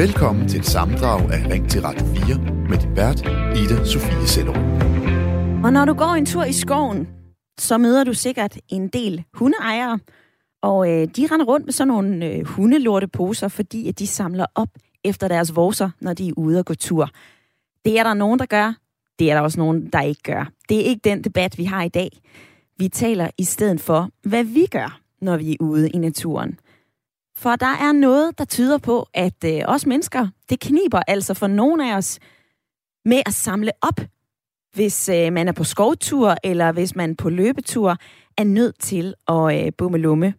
Velkommen til et sammendrag af Ring til Radio 4 med din vært, Ida Sofie Sellerup. Og når du går en tur i skoven, så møder du sikkert en del hundeejere, og øh, de render rundt med sådan nogle øh, hundelorteposer, fordi at de samler op efter deres vorser, når de er ude og gå tur. Det er der nogen, der gør. Det er der også nogen, der ikke gør. Det er ikke den debat, vi har i dag. Vi taler i stedet for, hvad vi gør, når vi er ude i naturen. For der er noget, der tyder på, at øh, os mennesker, det kniber altså for nogle af os med at samle op, hvis øh, man er på skovtur, eller hvis man på løbetur er nødt til at øh, bumme lumme.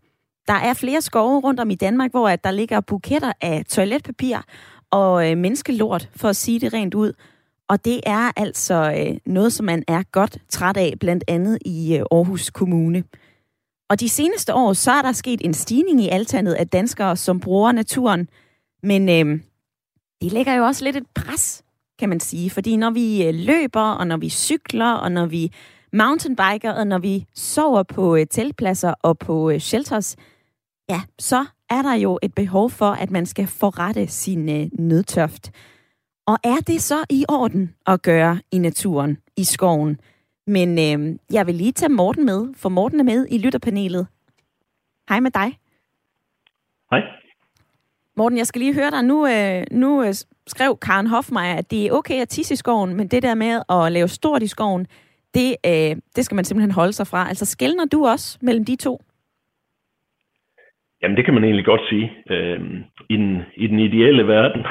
Der er flere skove rundt om i Danmark, hvor at der ligger buketter af toiletpapir og øh, menneskelort, for at sige det rent ud. Og det er altså øh, noget, som man er godt træt af, blandt andet i øh, Aarhus Kommune. Og de seneste år, så er der sket en stigning i altandet af danskere, som bruger naturen. Men øh, det lægger jo også lidt et pres, kan man sige. Fordi når vi øh, løber, og når vi cykler, og når vi mountainbiker, og når vi sover på øh, teltpladser og på øh, shelters, ja, så er der jo et behov for, at man skal forrette sin øh, nødtørft. Og er det så i orden at gøre i naturen, i skoven? Men øh, jeg vil lige tage Morten med, for Morten er med i lytterpanelet. Hej med dig. Hej. Morten, jeg skal lige høre dig. Nu, øh, nu øh, skrev Karen Hofmeier, at det er okay at tisse i skoven, men det der med at lave stort i skoven, det, øh, det skal man simpelthen holde sig fra. Altså skældner du også mellem de to? Jamen det kan man egentlig godt sige. Øhm, i, den, I den ideelle verden,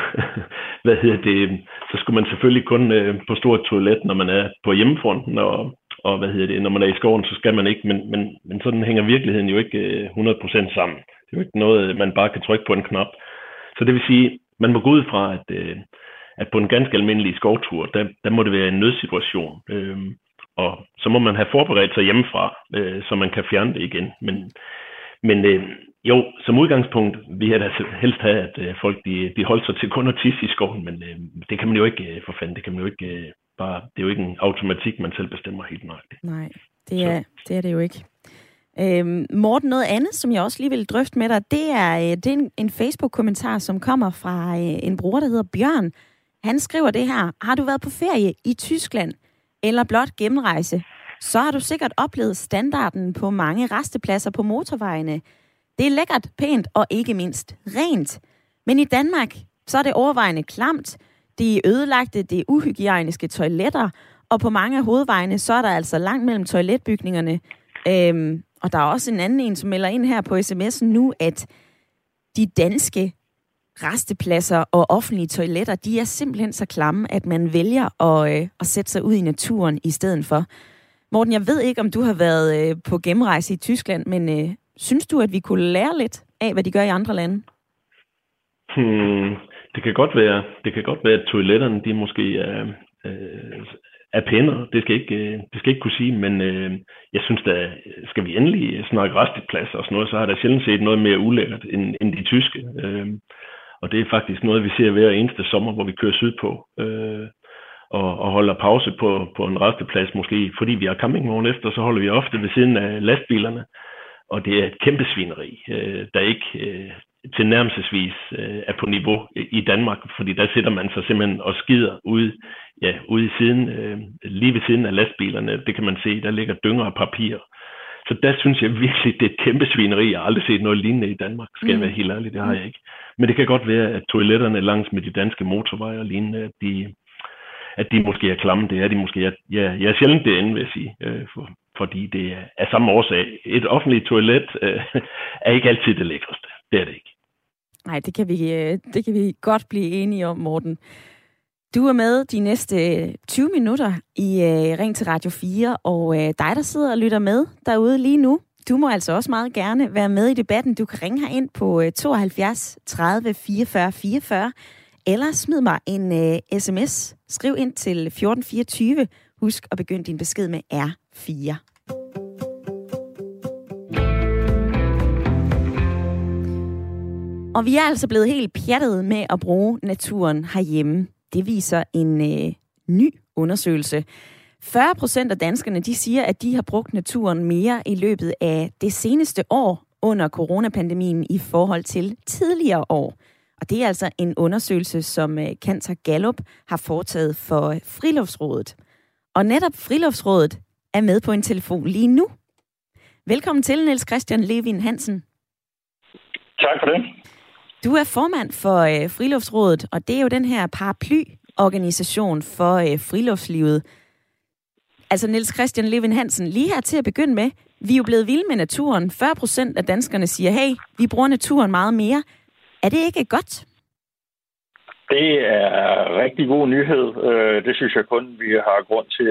hvad hedder det, så skulle man selvfølgelig kun øh, på stort toilet, når man er på hjemmefronten, og, og hvad hedder det, når man er i skoven, så skal man ikke, men, men, men sådan hænger virkeligheden jo ikke øh, 100% sammen. Det er jo ikke noget, man bare kan trykke på en knap. Så det vil sige, man må gå ud fra, at, øh, at på en ganske almindelig skovtur, der, der må det være en nødsituation. Øh, og så må man have forberedt sig hjemmefra, øh, så man kan fjerne det igen. Men, men øh, jo, som udgangspunkt vil jeg da helst have, at øh, folk de, de holder sig til kun at tisse i skoven, men øh, det kan man jo ikke øh, for fanden, det kan man jo ikke øh, bare, det er jo ikke en automatik, man selv bestemmer helt nøjagtigt. Nej, det er, det er det jo ikke. Øhm, Morten, noget andet, som jeg også lige vil drøfte med dig, det er, øh, det er en, en Facebook-kommentar, som kommer fra øh, en bruger, der hedder Bjørn. Han skriver det her. Har du været på ferie i Tyskland, eller blot gennemrejse, så har du sikkert oplevet standarden på mange restepladser på motorvejene. Det er lækkert, pænt og ikke mindst rent. Men i Danmark, så er det overvejende klamt. Det er ødelagte, det er uhygiejniske toiletter, og på mange af hovedvejene, så er der altså langt mellem toiletbygningerne. Øhm, og der er også en anden en, som melder ind her på sms'en nu, at de danske restepladser og offentlige toiletter, de er simpelthen så klamme, at man vælger at, øh, at sætte sig ud i naturen i stedet for. Morten, jeg ved ikke, om du har været øh, på gennemrejse i Tyskland, men øh, synes du, at vi kunne lære lidt af, hvad de gør i andre lande? Hmm, det kan godt være, det kan godt være, at toiletterne de måske er, øh, er pænere. Det skal ikke, øh, det skal ikke kunne sige, men øh, jeg synes da, skal vi endelig snakke restepladser og sådan noget, så har der sjældent set noget mere ulækkert end, end de tyske. Øh, og det er faktisk noget, vi ser hver eneste sommer, hvor vi kører sydpå. Øh, og, og holder pause på, på en resteplads måske, fordi vi har campingvogn efter, så holder vi ofte ved siden af lastbilerne. Og det er et kæmpe svineri, øh, der ikke øh, tilnærmelsesvis øh, er på niveau i Danmark, fordi der sætter man sig simpelthen og skider ude, ja, ude i siden, øh, lige ved siden af lastbilerne. Det kan man se, der ligger dynger af papir. Så der synes jeg virkelig, det er et kæmpe svineri. Jeg har aldrig set noget lignende i Danmark, skal mm. jeg være helt ærlig, det har jeg ikke. Men det kan godt være, at toiletterne langs med de danske motorveje og lignende, de, at de måske er klamme. Det er de måske. Jeg, jeg, jeg er sjældent derinde, vil jeg sige. Øh, for, fordi det er af samme årsag. Et offentligt toilet øh, er ikke altid det lækreste. Det er det ikke. Nej, det kan vi, øh, det kan vi godt blive enige om, Morten. Du er med de næste øh, 20 minutter i øh, Ring til Radio 4, og øh, dig, der sidder og lytter med derude lige nu, du må altså også meget gerne være med i debatten. Du kan ringe her ind på øh, 72 30 44 44, eller smid mig en øh, sms. Skriv ind til 1424. Husk at begynde din besked med R4. Og vi er altså blevet helt pjattet med at bruge naturen herhjemme. Det viser en øh, ny undersøgelse. 40 procent af danskerne de siger, at de har brugt naturen mere i løbet af det seneste år under coronapandemien i forhold til tidligere år. Og det er altså en undersøgelse, som øh, Gallup har foretaget for Friluftsrådet. Og netop Friluftsrådet er med på en telefon lige nu. Velkommen til, Niels Christian Levin Hansen. Tak for det. Du er formand for øh, Friluftsrådet, og det er jo den her paraplyorganisation for øh, friluftslivet. Altså Niels Christian Levin Hansen, lige her til at begynde med, vi er jo blevet vilde med naturen. 40 procent af danskerne siger, hey, vi bruger naturen meget mere. Er det ikke godt? Det er rigtig god nyhed. Øh, det synes jeg kun, vi har grund til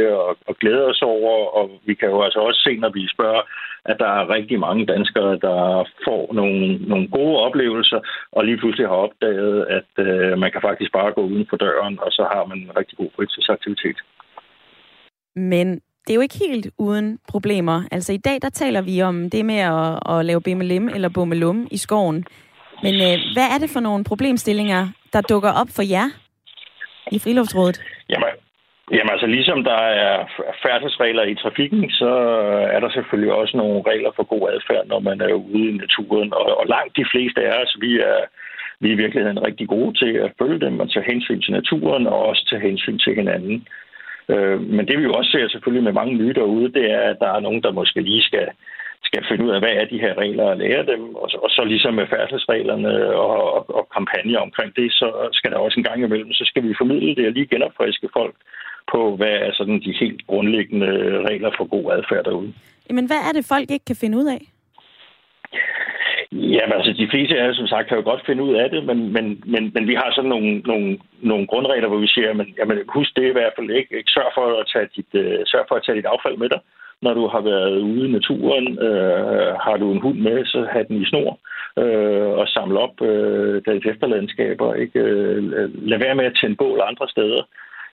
at glæde os over, og vi kan jo altså også se, når vi spørger, at der er rigtig mange danskere, der får nogle, nogle gode oplevelser, og lige pludselig har opdaget, at øh, man kan faktisk bare gå uden for døren, og så har man en rigtig god fritidsaktivitet. Men det er jo ikke helt uden problemer. Altså i dag, der taler vi om det med at, at lave bimmelim eller bummelum i skoven. Men øh, hvad er det for nogle problemstillinger, der dukker op for jer i Friluftsrådet? Jamen, jamen altså ligesom der er færdselsregler i trafikken, så er der selvfølgelig også nogle regler for god adfærd, når man er ude i naturen. Og, og langt de fleste af os, vi er, vi er i virkeligheden rigtig gode til at følge dem og tage hensyn til naturen og også tage hensyn til hinanden. Øh, men det vi jo også ser selvfølgelig med mange nye derude, det er, at der er nogen, der måske lige skal skal finde ud af, hvad er de her regler og lære dem. Og så, og så ligesom med færdselsreglerne og, og, og kampagner omkring det, så skal der også en gang imellem, så skal vi formidle det og lige genopfriske folk på, hvad er sådan de helt grundlæggende regler for god adfærd derude. Men hvad er det, folk ikke kan finde ud af? Ja, altså de fleste af som sagt, kan jo godt finde ud af det, men, men, men, men vi har sådan nogle, nogle, nogle grundregler, hvor vi siger, men, jamen, husk det i hvert fald ikke. Sørg for at tage dit, uh, sørg for at tage dit affald med dig når du har været ude i naturen. Øh, har du en hund med, så have den i snor øh, og samle op øh, deres efterlandskaber. Ikke? Øh, lad være med at tænde bål andre steder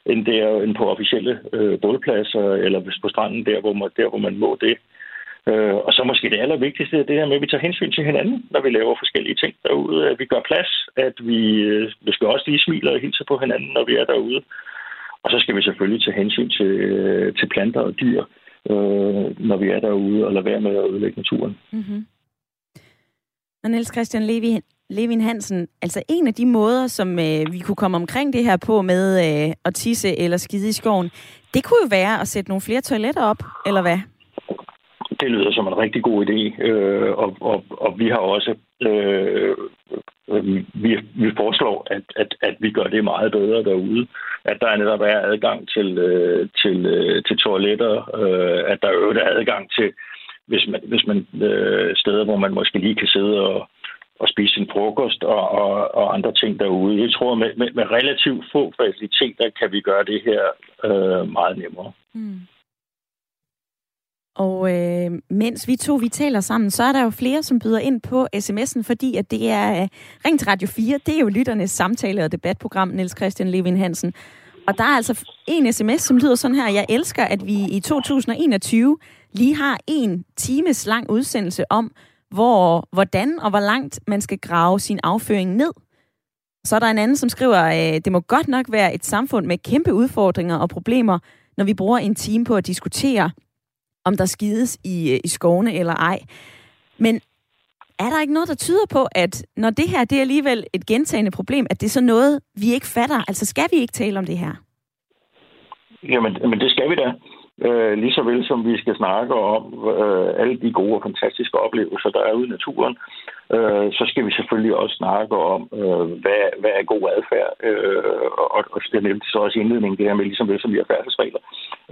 end, der, end på officielle øh, bålpladser, eller hvis på stranden, der hvor man, der, hvor man må det. Øh, og så måske det allervigtigste, det her med, at vi tager hensyn til hinanden, når vi laver forskellige ting derude. At vi gør plads, at vi, øh, vi skal også lige smile og hilse på hinanden, når vi er derude. Og så skal vi selvfølgelig tage hensyn til, øh, til planter og dyr øh, når vi er derude, og lade være med at ødelægge naturen. Mm-hmm. Og Niels Christian Levi, Levin Hansen, altså en af de måder, som øh, vi kunne komme omkring det her på med øh, at tisse eller skide i skoven, det kunne jo være at sætte nogle flere toiletter op, eller hvad? Det lyder som en rigtig god idé, øh, og, og, og vi har også øh, vi, vi foreslår, at, at, at vi gør det meget bedre derude at der netop er adgang til, øh, til, øh, til toiletter, øh, at der øvrigt er adgang til, hvis man, hvis man øh, steder, hvor man måske lige kan sidde og, og spise sin frokost og, og, og andre ting derude. Jeg tror, med, med, med relativt få faciliteter kan vi gøre det her øh, meget nemmere. Mm. Og øh, mens vi to vi taler sammen, så er der jo flere, som byder ind på sms'en, fordi at det er øh, Ring til Radio 4. Det er jo lytternes samtale- og debatprogram, Niels Christian Levin Hansen. Og der er altså en sms, som lyder sådan her. Jeg elsker, at vi i 2021 lige har en times lang udsendelse om, hvor, hvordan og hvor langt man skal grave sin afføring ned. Så er der en anden, som skriver, øh, det må godt nok være et samfund med kæmpe udfordringer og problemer, når vi bruger en time på at diskutere, om der skides i, øh, i skovene eller ej. Men er der ikke noget, der tyder på, at når det her det er alligevel et gentagende problem, at det er så noget, vi ikke fatter? Altså skal vi ikke tale om det her? Jamen, men det skal vi da. Øh, lige så vel som vi skal snakke om øh, alle de gode og fantastiske oplevelser, der er ude i naturen, øh, så skal vi selvfølgelig også snakke om, øh, hvad, hvad er god adfærd. Øh, og, og jeg nævnte så også i indledningen, det her med, ligesom vel som vi har færdselsregler,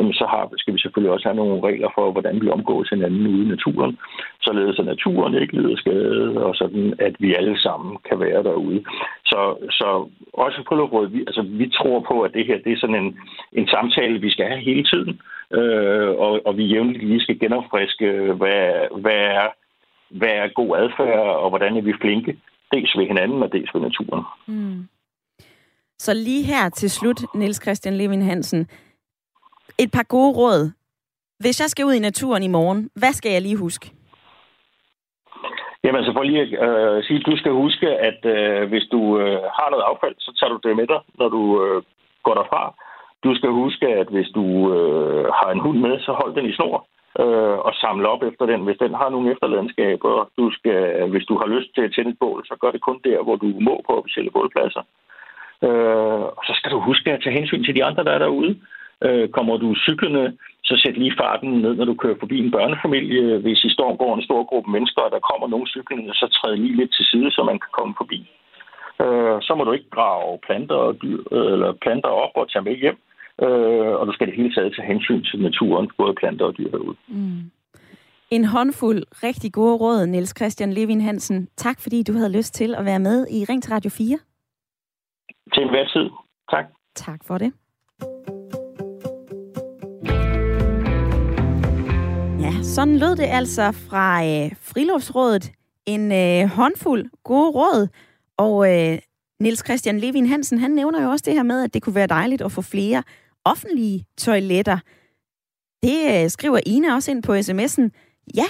øh, så har, skal vi selvfølgelig også have nogle regler for, hvordan vi omgås hinanden ude i naturen, således at naturen ikke lider skade, og sådan, at vi alle sammen kan være derude. Så, så også på Friluftsrådet, vi, altså, vi tror på, at det her det er sådan en, en samtale, vi skal have hele tiden, øh, og, og vi jævnligt lige skal genopfriske, hvad, hvad er hvad er god adfærd, og hvordan er vi flinke, dels ved hinanden og dels ved naturen. Mm. Så lige her til slut, Niels Christian Levin Hansen, et par gode råd. Hvis jeg skal ud i naturen i morgen, hvad skal jeg lige huske? Jamen, så for lige at øh, sige, du skal huske, at øh, hvis du øh, har noget affald, så tager du det med dig, når du øh, går derfra. Du skal huske, at hvis du øh, har en hund med, så hold den i snor. øh, og samle op efter den. Hvis den har nogle efterladenskaber, du skal, hvis du har lyst til at tænde et bål, så gør det kun der, hvor du må på officielle bålpladser. Øh, og så skal du huske at tage hensyn til de andre, der er derude. Øh, kommer du cyklende, så sæt lige farten ned, når du kører forbi en børnefamilie. Hvis I står går en stor gruppe mennesker, og der kommer nogen cyklende, så træd lige lidt til side, så man kan komme forbi. Øh, så må du ikke grave planter, og dyr, øh, eller planter op og tage med hjem. Øh, og du skal det hele taget tage hensyn til naturen, både planter og dyr herude. Mm. En håndfuld rigtig gode råd, Niels Christian Levin Hansen. Tak fordi du havde lyst til at være med i Ring til Radio 4. Til enhver tid. Tak. Tak for det. Ja, sådan lød det altså fra øh, Friluftsrådet. En øh, håndfuld gode råd. Og øh, Niels Christian Levin Hansen, han nævner jo også det her med, at det kunne være dejligt at få flere offentlige toiletter. Det øh, skriver Ina også ind på sms'en. Ja,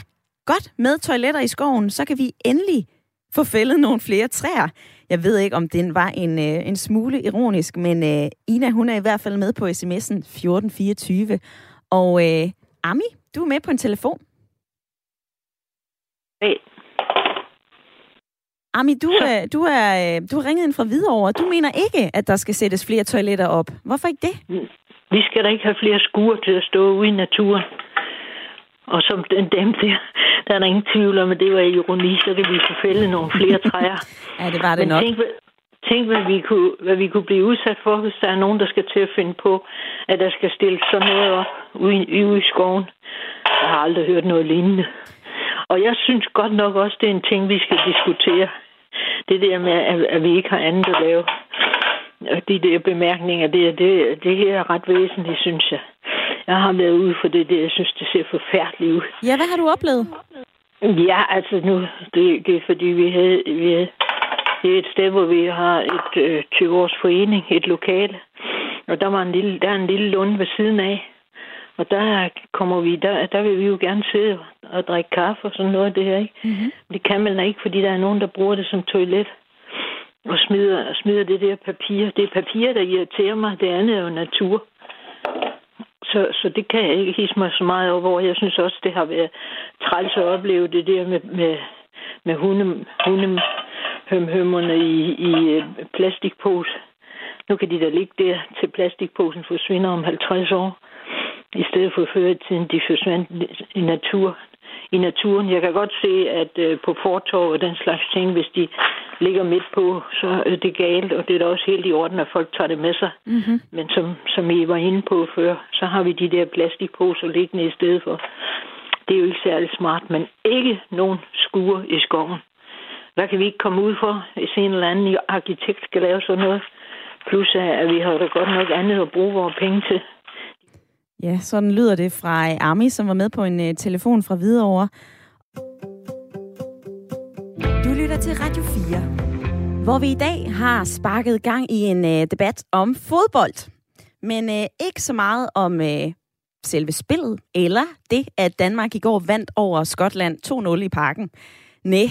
godt med toiletter i skoven, så kan vi endelig få fældet nogle flere træer. Jeg ved ikke, om den var en, øh, en smule ironisk, men øh, Ina, hun er i hvert fald med på sms'en 1424. Og øh, Ami, du er med på en telefon. Hey. Ami, du, øh, du, er, øh, du har ringet ind fra Hvidovre. Du mener ikke, at der skal sættes flere toiletter op. Hvorfor ikke det? Vi skal da ikke have flere skuer til at stå ude i naturen. Og som den dem der, der er der ingen tvivl om, at det var ironi, så kan vi få fældet nogle flere træer. ja, det var det Men nok. Tænk, tænk hvad, vi kunne, hvad vi kunne blive udsat for, hvis der er nogen, der skal til at finde på, at der skal stilles sådan noget op ude, ude i skoven. Jeg har aldrig hørt noget lignende. Og jeg synes godt nok også, det er en ting, vi skal diskutere. Det der med, at vi ikke har andet at lave. De der bemærkninger, det, det, det her er ret væsentligt, synes jeg. Jeg har været ude for det der. Jeg synes, det ser forfærdeligt ud. Ja, hvad har du oplevet? Ja, altså nu, det, det er fordi, vi havde, vi havde det er et sted, hvor vi har et øh, 20-års forening, et lokale. Og der, var en lille, der er en lille lund ved siden af. Og der kommer vi, der, der vil vi jo gerne sidde og drikke kaffe og sådan noget af det her, ikke? Mm-hmm. Det kan man ikke, fordi der er nogen, der bruger det som toilet. Og smider, smider det der papir. Det er papir, der irriterer mig. Det andet er jo natur. Så, så det kan jeg ikke hisse mig så meget over. Jeg synes også, det har været træls at opleve det der med, med, med hunde, hunde hundehømmerne i, i øh, plastikpose. Nu kan de da ligge der til plastikposen forsvinder om 50 år i stedet for før tiden, de forsvandt i natur, i naturen. Jeg kan godt se, at øh, på fortorv og den slags ting, hvis de ligger midt på, så er det galt, og det er da også helt i orden, at folk tager det med sig. Mm-hmm. Men som, som I var inde på før, så har vi de der plastikposer liggende i stedet for. Det er jo ikke særlig smart, men ikke nogen skure i skoven. Hvad kan vi ikke komme ud for, hvis en eller anden arkitekt skal lave sådan noget? Plus at vi har da godt nok andet at bruge vores penge til. Ja, sådan lyder det fra øh, Ami, som var med på en øh, telefon fra Hvidovre. Du lytter til Radio 4, hvor vi i dag har sparket gang i en øh, debat om fodbold. Men ikke så meget om selve spillet, eller det, at Danmark i går vandt over Skotland 2-0 i parken. Nej,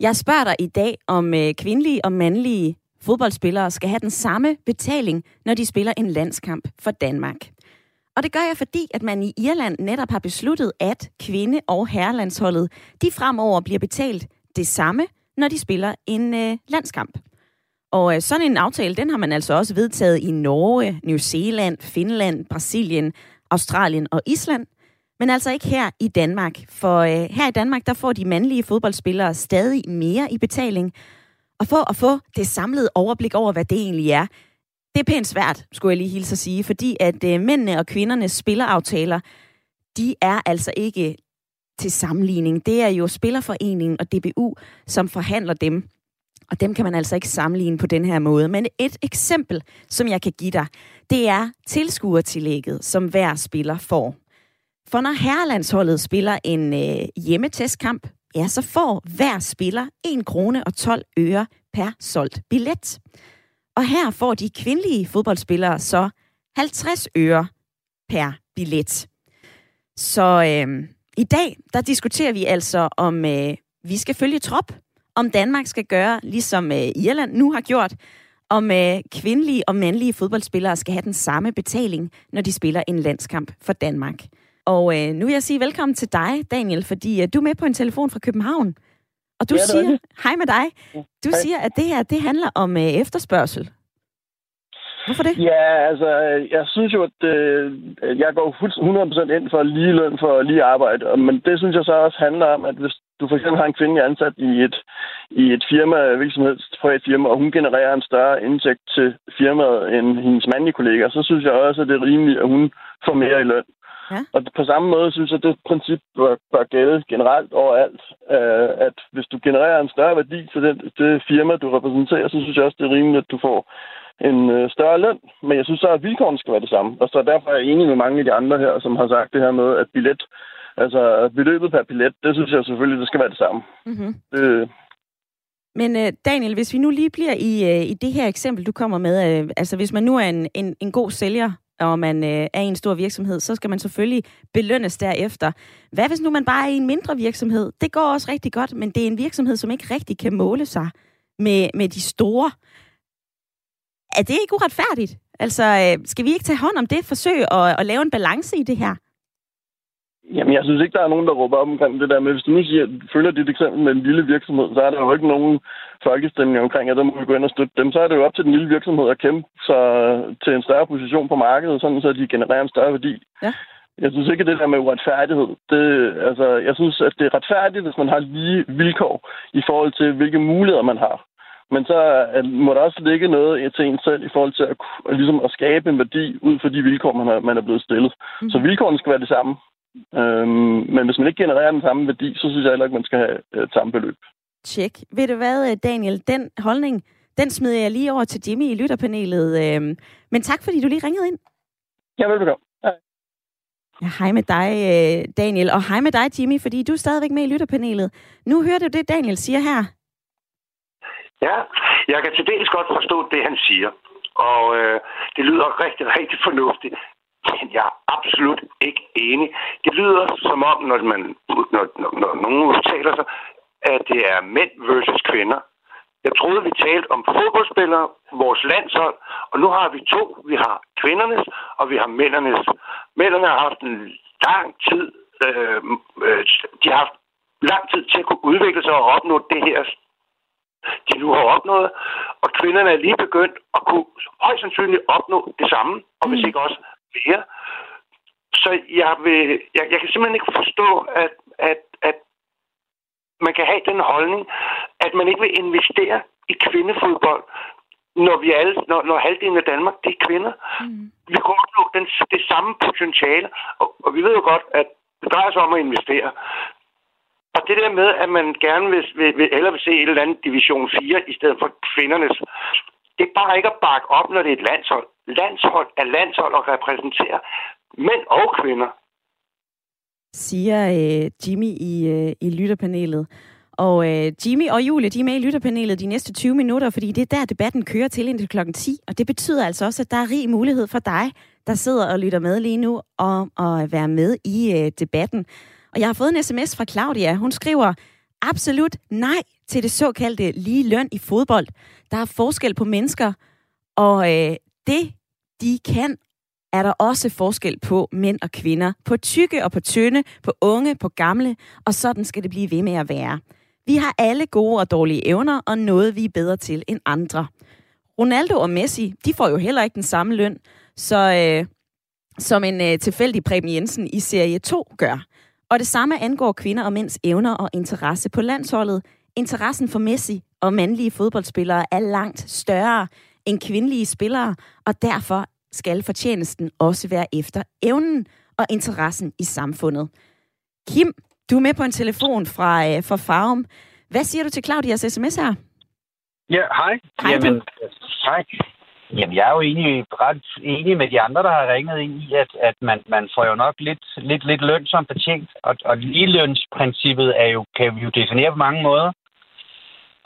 jeg spørger dig i dag, om kvindelige og mandlige fodboldspillere skal have den samme betaling, når de spiller en landskamp for Danmark. Og det gør jeg, fordi at man i Irland netop har besluttet, at kvinde- og herrelandsholdet, de fremover bliver betalt det samme, når de spiller en øh, landskamp. Og øh, sådan en aftale, den har man altså også vedtaget i Norge, New Zealand, Finland, Brasilien, Australien og Island. Men altså ikke her i Danmark. For øh, her i Danmark, der får de mandlige fodboldspillere stadig mere i betaling. Og for at få det samlede overblik over, hvad det egentlig er, det er pænt svært, skulle jeg lige hilse at sige, fordi at øh, mændene og kvindernes spilleraftaler, de er altså ikke til sammenligning. Det er jo Spillerforeningen og DBU, som forhandler dem. Og dem kan man altså ikke sammenligne på den her måde. Men et eksempel, som jeg kan give dig, det er tilskuertillægget, som hver spiller får. For når herrelandsholdet spiller en øh, hjemmetestkamp, ja, så får hver spiller 1 krone og 12 øre per solgt billet. Og her får de kvindelige fodboldspillere så 50 øre per billet. Så øh, i dag, der diskuterer vi altså, om øh, vi skal følge trop, om Danmark skal gøre, ligesom øh, Irland nu har gjort, om øh, kvindelige og mandlige fodboldspillere skal have den samme betaling, når de spiller en landskamp for Danmark. Og øh, nu vil jeg sige velkommen til dig, Daniel, fordi øh, du er med på en telefon fra København. Og du Ja, det er siger, rigtigt. hej med dig, du Hej. siger, at det her, det handler om øh, efterspørgsel. Hvorfor det? Ja, altså, jeg synes jo, at øh, jeg går fuldstændig 100% ind for lige løn for lige arbejde. Men det synes jeg så også handler om, at hvis du for eksempel har en kvinde ansat i et, i et firma, hvilket som helst privat firma, og hun genererer en større indtægt til firmaet end hendes mandlige kolleger, så synes jeg også, at det er rimeligt, at hun får mere i løn. Ja. Og på samme måde synes jeg, at det princip bør, bør gælde generelt overalt, øh, at hvis du genererer en større værdi til den, det firma, du repræsenterer, så synes jeg også, det er rimeligt, at du får en øh, større løn, men jeg synes så, at vilkårene skal være det samme. Og så derfor er jeg enig med mange af de andre her, som har sagt det her med, at billet, altså beløbet per billet, det synes jeg selvfølgelig, det skal være det samme. Mm-hmm. Det, Men øh, Daniel, hvis vi nu lige bliver i, øh, i det her eksempel, du kommer med, øh, altså hvis man nu er en, en, en god sælger, og man øh, er i en stor virksomhed, så skal man selvfølgelig belønnes derefter. Hvad hvis nu man bare er i en mindre virksomhed? Det går også rigtig godt, men det er en virksomhed, som ikke rigtig kan måle sig med, med de store. Er det ikke uretfærdigt? Altså, øh, skal vi ikke tage hånd om det forsøg at, at lave en balance i det her? Jamen, jeg synes ikke, der er nogen, der råber op omkring det der med, hvis du nu siger, følger dit eksempel med en lille virksomhed, så er der jo ikke nogen folkestemning omkring, at der må vi gå ind og støtte dem. Så er det jo op til den lille virksomhed at kæmpe sig til en større position på markedet, sådan så de genererer en større værdi. Ja. Jeg synes ikke, at det der med uretfærdighed, det, altså, jeg synes, at det er retfærdigt, hvis man har lige vilkår i forhold til, hvilke muligheder man har. Men så må der også ligge noget til en selv i forhold til at, ligesom at skabe en værdi ud fra de vilkår, man er, man er blevet stillet. Mm. Så vilkårene skal være det samme. Øhm, men hvis man ikke genererer den samme værdi, så synes jeg heller ikke, man skal have øh, samme beløb. Tjek. Ved du hvad, øh, Daniel? Den holdning, den smider jeg lige over til Jimmy i lytterpanelet. Øh, men tak, fordi du lige ringede ind. Ja, velbekomme. Ja. Hej med dig, øh, Daniel, og hej med dig, Jimmy, fordi du er stadigvæk med i lytterpanelet. Nu hørte du det, Daniel siger her. Ja, jeg kan til dels godt forstå det, han siger. Og øh, det lyder rigtig, rigtig fornuftigt. Men jeg er absolut ikke enig. Det lyder som om, når, man, når, når, når nogen udtaler sig, at det er mænd versus kvinder. Jeg troede, vi talte om fodboldspillere, vores landshold, og nu har vi to. Vi har kvindernes, og vi har mændernes. Mændene har haft en lang tid, øh, øh, de har haft lang tid til at kunne udvikle sig og opnå det her, de nu har opnået. Og kvinderne er lige begyndt at kunne højst sandsynligt opnå det samme, og hvis ikke også mere. Så jeg, vil, jeg, jeg kan simpelthen ikke forstå, at, at, at man kan have den holdning, at man ikke vil investere i kvindefodbold, når vi alle, når, når halvdelen af Danmark, det er kvinder. Mm. Vi kunne opnå den, det samme potentiale, og, og vi ved jo godt, at det drejer sig om at investere. Og det der med, at man gerne vil, vil, vil eller vil se et eller andet division 4 i stedet for kvindernes, det er bare ikke at bakke op, når det er et landshold. Landshold er landshold og repræsenterer mænd og kvinder. Siger øh, Jimmy i, øh, i lytterpanelet. Og øh, Jimmy og Julie, de er med i lytterpanelet de næste 20 minutter, fordi det er der, debatten kører til indtil klokken 10. Og det betyder altså også, at der er rig mulighed for dig, der sidder og lytter med lige nu, og at være med i øh, debatten. Og jeg har fået en sms fra Claudia. Hun skriver, absolut nej til det såkaldte lige løn i fodbold. Der er forskel på mennesker, og øh, det, de kan, er der også forskel på mænd og kvinder. På tykke og på tynde, på unge, på gamle, og sådan skal det blive ved med at være. Vi har alle gode og dårlige evner, og noget vi er bedre til end andre. Ronaldo og Messi, de får jo heller ikke den samme løn, så, øh, som en øh, tilfældig Preben Jensen i serie 2 gør. Og det samme angår kvinder og mænds evner og interesse på landsholdet. Interessen for Messi og mandlige fodboldspillere er langt større end kvindelige spillere, og derfor skal fortjenesten også være efter evnen og interessen i samfundet. Kim, du er med på en telefon fra, øh, fra Farum. Hvad siger du til Claudias sms her? Ja, hej. Hej, Jamen, hej. Jamen, jeg er jo egentlig ret enig med de andre, der har ringet ind i, at, at man, man får jo nok lidt, lidt, lidt løn som fortjent. Og, og ligelønsprincippet er jo, kan vi jo definere på mange måder.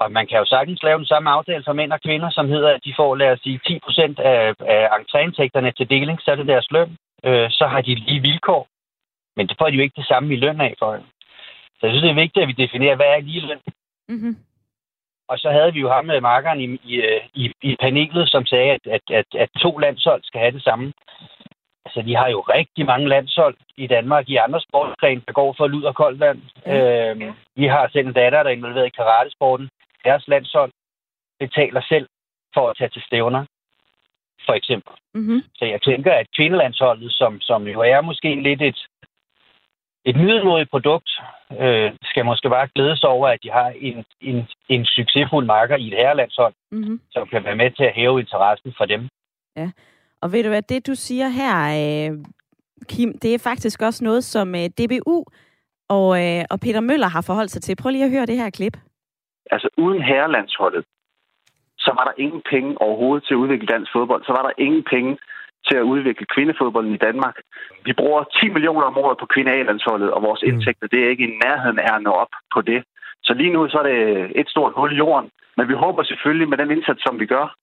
Og man kan jo sagtens lave den samme aftale for mænd og kvinder, som hedder, at de får, lad os sige, 10 procent af, af entréindtægterne til deling, så er det deres løn. Øh, så har de lige vilkår. Men det får de jo ikke det samme i løn af for. Så jeg synes, det er vigtigt, at vi definerer, hvad er lige løn. Mm-hmm. Og så havde vi jo ham med markeren i, i, i, i panelet, som sagde, at, at, at, at to landshold skal have det samme. Altså, vi har jo rigtig mange landshold i Danmark i andre sportsgrene, der går for lud og koldt vand. Ja. Øh, vi har selv en datter, der er involveret i karatesporten. Deres landshold betaler selv for at tage til stævner, for eksempel. Mm-hmm. Så jeg tænker, at kvindelandsholdet, som, som jo er måske lidt et, et middelmodigt produkt, øh, skal måske bare glæde sig over, at de har en, en, en succesfuld marker i et herrelandshold, Mm-hmm. som kan være med til at hæve interessen for dem. Og ved du hvad, det du siger her, øh, Kim, det er faktisk også noget, som øh, DBU og, øh, og Peter Møller har forholdt sig til. Prøv lige at høre det her klip. Altså uden herrelandsholdet, så var der ingen penge overhovedet til at udvikle dansk fodbold. Så var der ingen penge til at udvikle kvindefodbolden i Danmark. Vi bruger 10 millioner om året på kvindelandsholdet, og vores indtægter, det er ikke i nærheden af at nå op på det. Så lige nu så er det et stort hul i jorden. Men vi håber selvfølgelig med den indsats, som vi gør,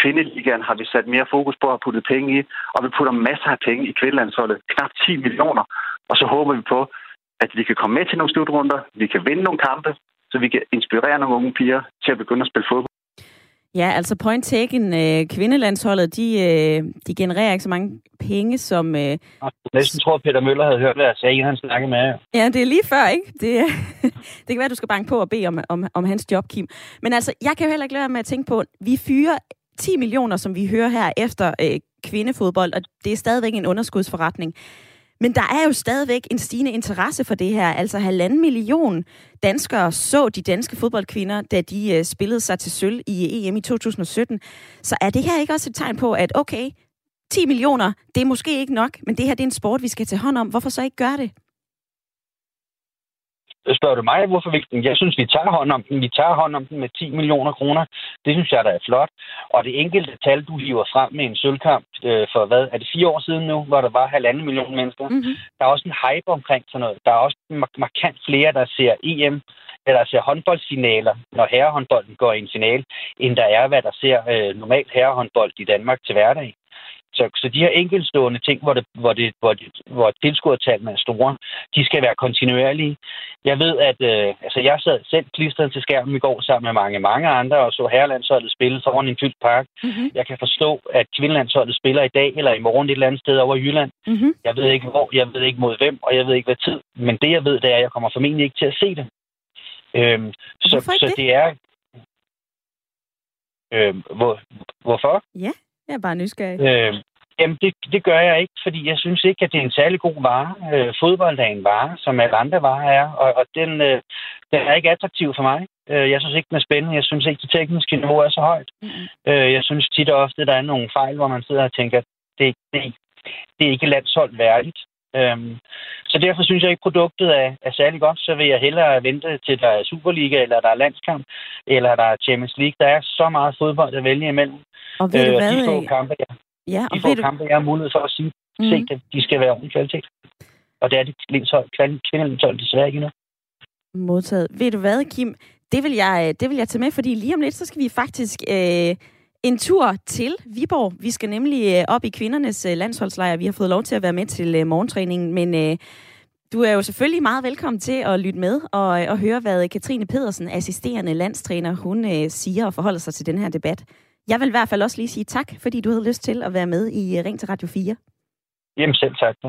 kvindeligaen har vi sat mere fokus på at putte penge i, og vi putter masser af penge i kvindelandsholdet, knap 10 millioner. Og så håber vi på, at vi kan komme med til nogle slutrunder, vi kan vinde nogle kampe, så vi kan inspirere nogle unge piger til at begynde at spille fodbold. Ja, altså point taken, øh, kvindelandsholdet, de, øh, de genererer ikke så mange penge, som... Øh, Jeg næsten tror, at Peter Møller havde hørt, hvad jeg sagde, han snakkede med ja, det er lige før, ikke? Det, det kan være, du skal banke på og bede om, om, om hans job, Kim. Men altså, jeg kan jo heller ikke lade være med at tænke på, vi fyrer 10 millioner, som vi hører her, efter øh, kvindefodbold, og det er stadigvæk en underskudsforretning. Men der er jo stadigvæk en stigende interesse for det her. Altså halvanden million danskere så de danske fodboldkvinder, da de øh, spillede sig til sølv i EM i 2017. Så er det her ikke også et tegn på, at okay, 10 millioner, det er måske ikke nok, men det her det er en sport, vi skal tage hånd om. Hvorfor så ikke gøre det? Spørger du mig, hvorfor vi den? Jeg synes, vi tager hånd om den. Vi tager hånd om den med 10 millioner kroner. Det synes jeg, der er flot. Og det enkelte tal, du hiver frem med en sølvkamp øh, for, hvad, er det fire år siden nu, hvor der var halvanden million mennesker? Mm-hmm. Der er også en hype omkring sådan noget. Der er også mar- markant flere, der ser EM, eller ser håndboldfinaler, når herrehåndbolden går i en finale, end der er, hvad der ser øh, normalt herrehåndbold i Danmark til hverdag. Så, så de her enkeltstående ting, hvor, det, hvor, det, hvor, det, hvor tilskuertallene er store, de skal være kontinuerlige. Jeg ved, at øh, altså jeg sad selv klistret til skærmen i går sammen med mange, mange andre, og så herrelandsholdet spille foran en fyldt park. Mm-hmm. Jeg kan forstå, at kvindelandsholdet spiller i dag eller i morgen et eller andet sted over i Jylland. Mm-hmm. Jeg ved ikke hvor, jeg ved ikke mod hvem, og jeg ved ikke hvad tid. Men det, jeg ved, det er, at jeg kommer formentlig ikke til at se det. Øhm, så, så det? det er... Øhm, hvor, hvorfor? Jeg er bare nysgerrig. Øh, jamen, det, det gør jeg ikke, fordi jeg synes ikke, at det er en særlig god vare. Øh, fodbold er en vare, som alle andre varer er, og, og den, øh, den er ikke attraktiv for mig. Øh, jeg synes ikke, den er spændende. Jeg synes ikke, det tekniske niveau er så højt. Mm-hmm. Øh, jeg synes tit og ofte, der er nogle fejl, hvor man sidder og tænker, det, det, det er ikke landshold værdigt. Øhm, så derfor synes jeg ikke, produktet er, er særlig godt. Så vil jeg hellere vente til, der er Superliga, eller der er landskamp, eller der er Champions League. Der er så meget fodbold at vælge imellem. Og ved du og hvad? de få øh, kampe, jeg Ja, og de få du, kampe, jeg har mulighed for at sige, mm. Se det, de skal være ordentlig kvalitet. Og det er det kvindelandshold desværre ikke endnu. Modtaget. Ved du hvad, Kim? Det vil jeg, det vil jeg tage med, fordi lige om lidt, så skal vi faktisk øh, en tur til Viborg. Vi skal nemlig øh, op i kvindernes øh, landsholdslejr. Vi har fået lov til at være med til øh, morgentræningen, men du er jo selvfølgelig meget velkommen til at lytte med og, og høre, hvad Katrine Pedersen, assisterende landstræner, hun siger og forholder sig til den her debat. Jeg vil i hvert fald også lige sige tak, fordi du havde lyst til at være med i Ring til Radio 4. Jamen selv tak. Da.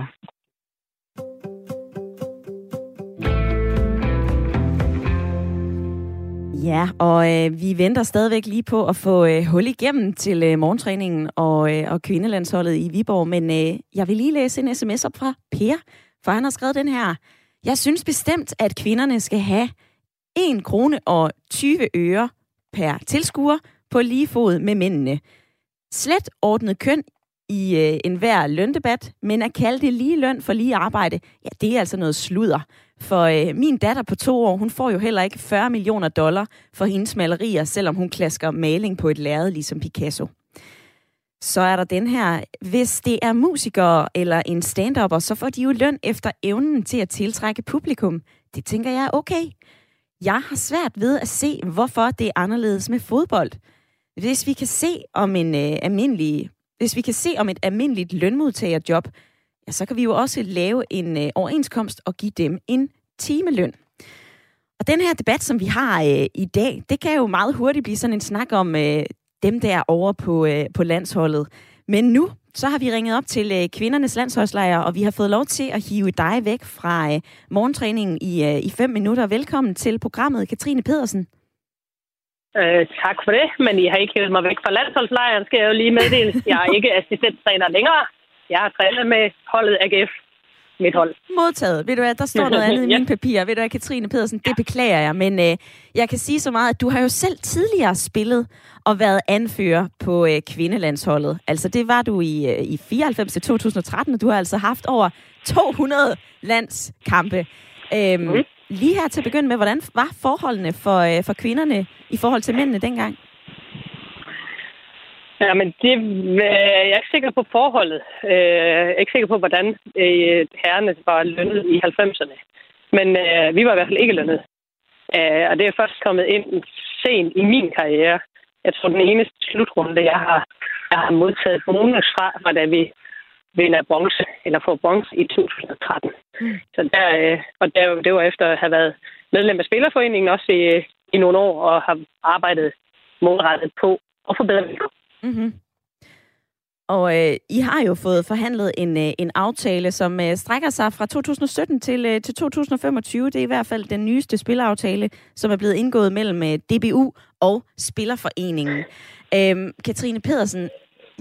Ja, og øh, vi venter stadigvæk lige på at få øh, hul igennem til øh, morgentræningen og, øh, og kvindelandsholdet i Viborg, men øh, jeg vil lige læse en sms op fra Per, for han har skrevet den her. Jeg synes bestemt, at kvinderne skal have 1 krone og 20 øre per tilskuer på lige fod med mændene. Slet ordnet køn i øh, enhver løndebat, men at kalde det lige løn for lige arbejde, ja, det er altså noget sludder. For øh, min datter på to år, hun får jo heller ikke 40 millioner dollar for hendes malerier, selvom hun klasker maling på et lærred ligesom Picasso. Så er der den her, hvis det er musikere eller en stand så får de jo løn efter evnen til at tiltrække publikum. Det tænker jeg er okay. Jeg har svært ved at se, hvorfor det er anderledes med fodbold. Hvis vi kan se om en øh, almindelig, hvis vi kan se om et almindeligt lønmodtagerjob, ja, så kan vi jo også lave en øh, overenskomst og give dem en timeløn. Og den her debat, som vi har øh, i dag, det kan jo meget hurtigt blive sådan en snak om øh, dem der over på, øh, på landsholdet. Men nu så har vi ringet op til øh, kvindernes landsholdslejr, og vi har fået lov til at hive dig væk fra øh, morgentræningen i, øh, i fem minutter. Velkommen til programmet, Katrine Pedersen. Øh, tak for det, men I har ikke hævet mig væk fra landsholdslejren, skal jeg jo lige meddele. Jeg er ikke assistenttræner længere. Jeg har trænet med holdet AGF mit hold. Modtaget. Ved du hvad, der står noget andet i mine papirer. Ved du hvad, Katrine Pedersen, det beklager jeg, men øh, jeg kan sige så meget, at du har jo selv tidligere spillet og været anfører på øh, kvindelandsholdet. Altså det var du i, øh, i 94 til 2013, og du har altså haft over 200 landskampe. Øhm, mm. Lige her til at begynde med, hvordan var forholdene for, øh, for kvinderne i forhold til mændene dengang? Ja, men det, øh, jeg er ikke sikker på forholdet. Øh, jeg er ikke sikker på, hvordan øh, herrerne var lønnet i 90'erne. Men øh, vi var i hvert fald ikke lønnet. Øh, og det er først kommet ind sent i min karriere. Jeg tror, den eneste slutrunde, jeg har, jeg har modtaget bonus fra, var da vi vinder bronze, eller får bronze i 2013. Mm. Så der, øh, og der, det var efter at have været medlem af Spillerforeningen også i, i nogle år, og har arbejdet målrettet på at forbedre vilkår. Mm-hmm. Og øh, I har jo fået forhandlet en, øh, en aftale, som øh, strækker sig fra 2017 til, øh, til 2025. Det er i hvert fald den nyeste spilleraftale, som er blevet indgået mellem øh, DBU og Spillerforeningen. Øh, Katrine Pedersen,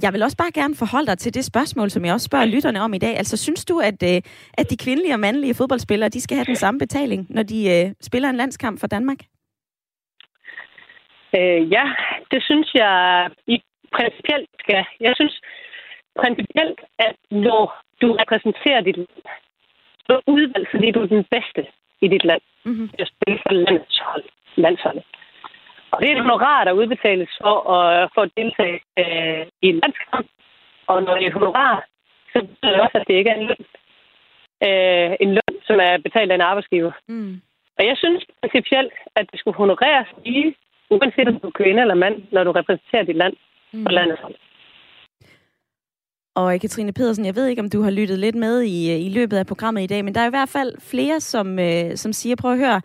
jeg vil også bare gerne forholde dig til det spørgsmål, som jeg også spørger lytterne om i dag. Altså, synes du, at, øh, at de kvindelige og mandlige fodboldspillere, de skal have den samme betaling, når de øh, spiller en landskamp for Danmark? Øh, ja, det synes jeg i principielt skal. Jeg synes principielt, at når du repræsenterer dit land, du er udvalgt, fordi du er den bedste i dit land. Mm-hmm. at spille for landshold, landsholdet. Og det er et honorar, der udbetales for at, for at deltage øh, i en landskamp. Og når det er et honorar, så betyder det også, at det ikke er en løn. Øh, en løn, som er betalt af en arbejdsgiver. Mm. Og jeg synes principielt, at det skulle honoreres lige, uanset om du er kvinde eller mand, når du repræsenterer dit land mm. på landet. Og Katrine Pedersen, jeg ved ikke, om du har lyttet lidt med i, i løbet af programmet i dag, men der er i hvert fald flere, som, øh, som siger, prøv at høre,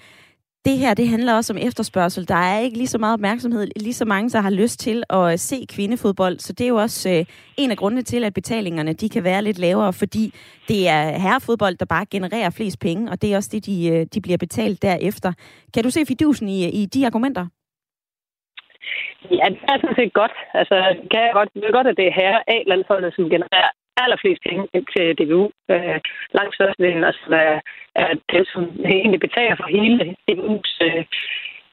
det her, det handler også om efterspørgsel. Der er ikke lige så meget opmærksomhed, lige så mange, der har lyst til at se kvindefodbold. Så det er jo også øh, en af grundene til, at betalingerne de kan være lidt lavere, fordi det er herrefodbold, der bare genererer flest penge, og det er også det, de, øh, de bliver betalt derefter. Kan du se fidusen i, i de argumenter? Ja, det er sådan set godt. Altså, kan jeg godt, det er godt, at det er herre A-landsholdet, som genererer allerflest penge ind til DBU. Øh, langt størstedelen altså, er, er det, som egentlig betaler for hele DBU's øh,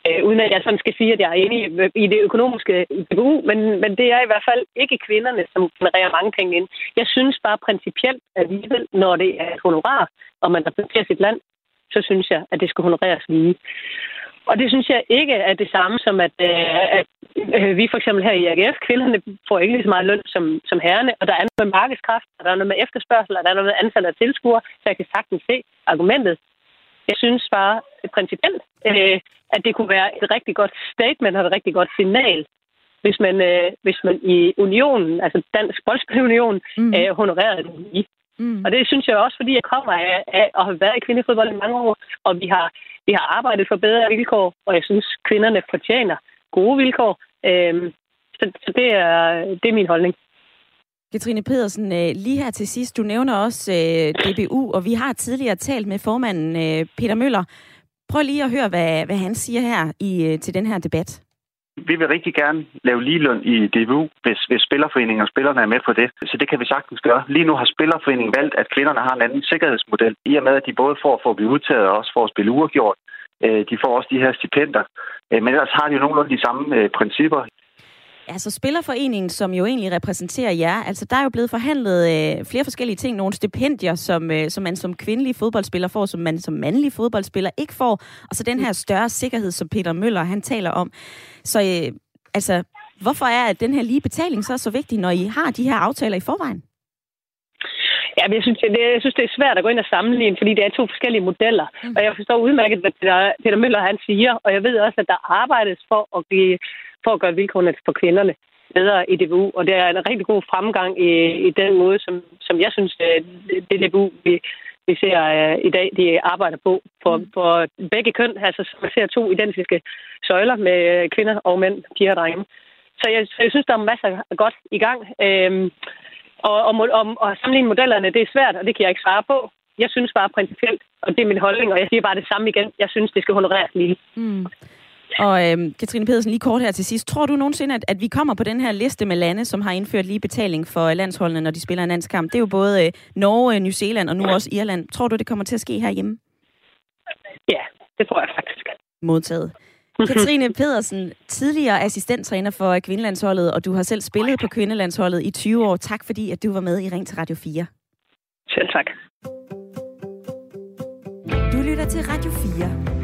øh, uden at jeg sådan skal sige, at jeg er enig i det økonomiske i DBU, men, men det er i hvert fald ikke kvinderne, som genererer mange penge ind. Jeg synes bare principielt alligevel, når det er et honorar, og man repræsenterer sit land, så synes jeg, at det skal honoreres lige. Og det synes jeg ikke er det samme som, at, øh, at øh, vi for eksempel her i AGF, kvinderne får ikke lige så meget løn som, som herrerne, og der er noget med markedskraft, og der er noget med efterspørgsel, og der er noget med antallet af tilskuere, så jeg kan sagtens se argumentet. Jeg synes bare principielt, øh, at det kunne være et rigtig godt statement og et rigtig godt signal, hvis man, øh, hvis man i unionen, altså Dansk Boldspilunion, mm. øh, honorerede det lige. Mm. Og det synes jeg også, fordi jeg kommer af, af at have været i kvindefodbold i mange år, og vi har, vi har arbejdet for bedre vilkår, og jeg synes, kvinderne fortjener gode vilkår. Øhm, så, så det, er, det er min holdning. Katrine Pedersen, øh, lige her til sidst, du nævner også øh, DBU, og vi har tidligere talt med formanden øh, Peter Møller. Prøv lige at høre, hvad, hvad han siger her i, øh, til den her debat vi vil rigtig gerne lave ligeløn i DBU, hvis, hvis Spillerforeningen og spillerne er med på det. Så det kan vi sagtens gøre. Lige nu har Spillerforeningen valgt, at kvinderne har en anden sikkerhedsmodel, i og med, at de både får for at blive udtaget og også for at spille uafgjort. Øh, de får også de her stipender. Øh, men ellers har de jo nogenlunde de samme øh, principper altså Spillerforeningen, som jo egentlig repræsenterer jer, altså der er jo blevet forhandlet øh, flere forskellige ting. Nogle stipendier, som, øh, som man som kvindelig fodboldspiller får, som man som mandlig fodboldspiller ikke får. Og så den her større sikkerhed, som Peter Møller han taler om. Så øh, altså, hvorfor er den her lige betaling så så vigtig, når I har de her aftaler i forvejen? Ja, men jeg synes, det, jeg synes, det er svært at gå ind og sammenligne, fordi det er to forskellige modeller. Mm. Og jeg forstår udmærket, hvad Peter, Peter Møller han siger, og jeg ved også, at der arbejdes for at, give, for at gøre vilkårene for kvinderne bedre i DBU, og det er en rigtig god fremgang i, i den måde, som, som jeg synes, det DBU, vi, vi ser uh, i dag, de arbejder på for, mm. for begge køn. Altså, man ser to identiske søjler med kvinder og mænd, piger og drenge. Så jeg, så jeg synes, der er masser af godt i gang. Øhm, Og, og, og, og sammenligne modellerne, det er svært, og det kan jeg ikke svare på. Jeg synes bare principielt, og det er min holdning, og jeg siger bare det samme igen. Jeg synes, det skal honoreres lige. Mm. Og øhm, Katrine Pedersen, lige kort her til sidst. Tror du nogensinde, at, at vi kommer på den her liste med lande, som har indført lige betaling for landsholdene, når de spiller en landskamp? Det er jo både øh, Norge, New Zealand og nu også Irland. Tror du, det kommer til at ske herhjemme? Ja, det tror jeg faktisk. Modtaget. Katrine Pedersen, tidligere assistenttræner for kvindelandsholdet, og du har selv spillet på kvindelandsholdet i 20 år. Tak fordi, at du var med i Ring til Radio 4. Selv tak. Du lytter til Radio 4,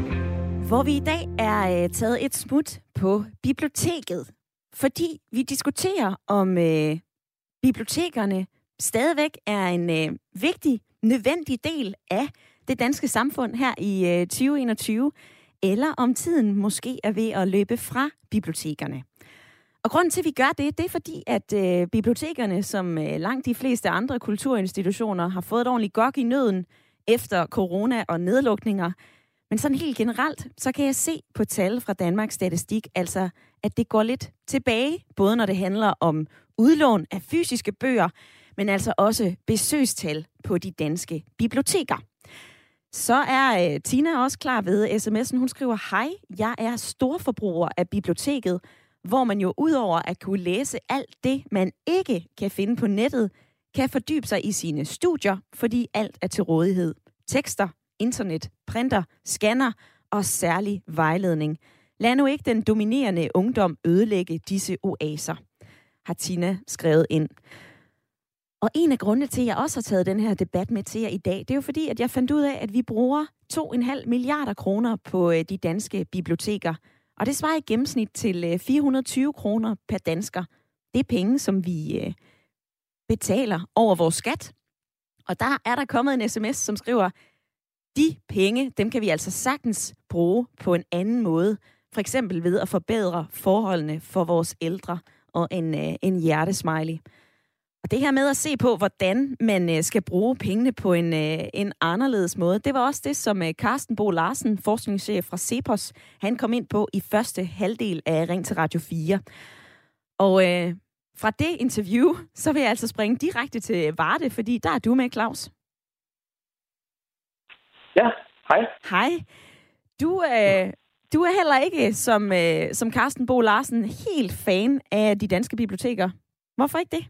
hvor vi i dag er øh, taget et smut på biblioteket, fordi vi diskuterer om øh, bibliotekerne stadigvæk er en øh, vigtig, nødvendig del af det danske samfund her i øh, 2021, eller om tiden måske er ved at løbe fra bibliotekerne. Og grunden til, at vi gør det, det er fordi, at øh, bibliotekerne, som øh, langt de fleste andre kulturinstitutioner, har fået et ordentligt gok i nøden efter corona og nedlukninger. Men sådan helt generelt, så kan jeg se på tal fra Danmarks Statistik, altså at det går lidt tilbage, både når det handler om udlån af fysiske bøger, men altså også besøgstal på de danske biblioteker. Så er øh, Tina også klar ved sms'en. Hun skriver, hej, jeg er storforbruger af biblioteket, hvor man jo udover at kunne læse alt det, man ikke kan finde på nettet, kan fordybe sig i sine studier, fordi alt er til rådighed. Tekster, internet, printer, scanner og særlig vejledning. Lad nu ikke den dominerende ungdom ødelægge disse oaser, har Tina skrevet ind. Og en af grundene til, at jeg også har taget den her debat med til jer i dag, det er jo fordi, at jeg fandt ud af, at vi bruger 2,5 milliarder kroner på øh, de danske biblioteker. Og det svarer i gennemsnit til øh, 420 kroner per dansker. Det er penge, som vi øh, betaler over vores skat. Og der er der kommet en sms, som skriver, de penge, dem kan vi altså sagtens bruge på en anden måde. For eksempel ved at forbedre forholdene for vores ældre og en, øh, en hjertesmiley. Og det her med at se på, hvordan man øh, skal bruge pengene på en, øh, en anderledes måde, det var også det, som øh, Carsten Bo Larsen, forskningschef fra Cepos, han kom ind på i første halvdel af Ring til Radio 4. Og øh, fra det interview, så vil jeg altså springe direkte til Varde, fordi der er du med, Claus. Ja, hej. Hej. Du, øh, du er heller ikke, som, øh, som Carsten Bo Larsen, helt fan af de danske biblioteker. Hvorfor ikke det?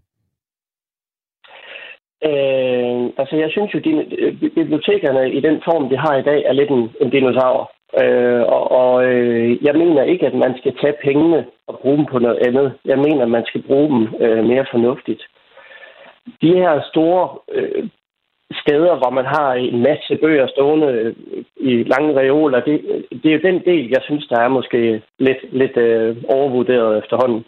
Øh, altså, jeg synes jo, at bibliotekerne i den form, de har i dag, er lidt en, en dinosaur. Øh, og og øh, jeg mener ikke, at man skal tage pengene og bruge dem på noget andet. Jeg mener, at man skal bruge dem øh, mere fornuftigt. De her store øh, steder, hvor man har en masse bøger stående i lange reoler, det, det er jo den del, jeg synes, der er måske lidt, lidt øh, overvurderet efterhånden.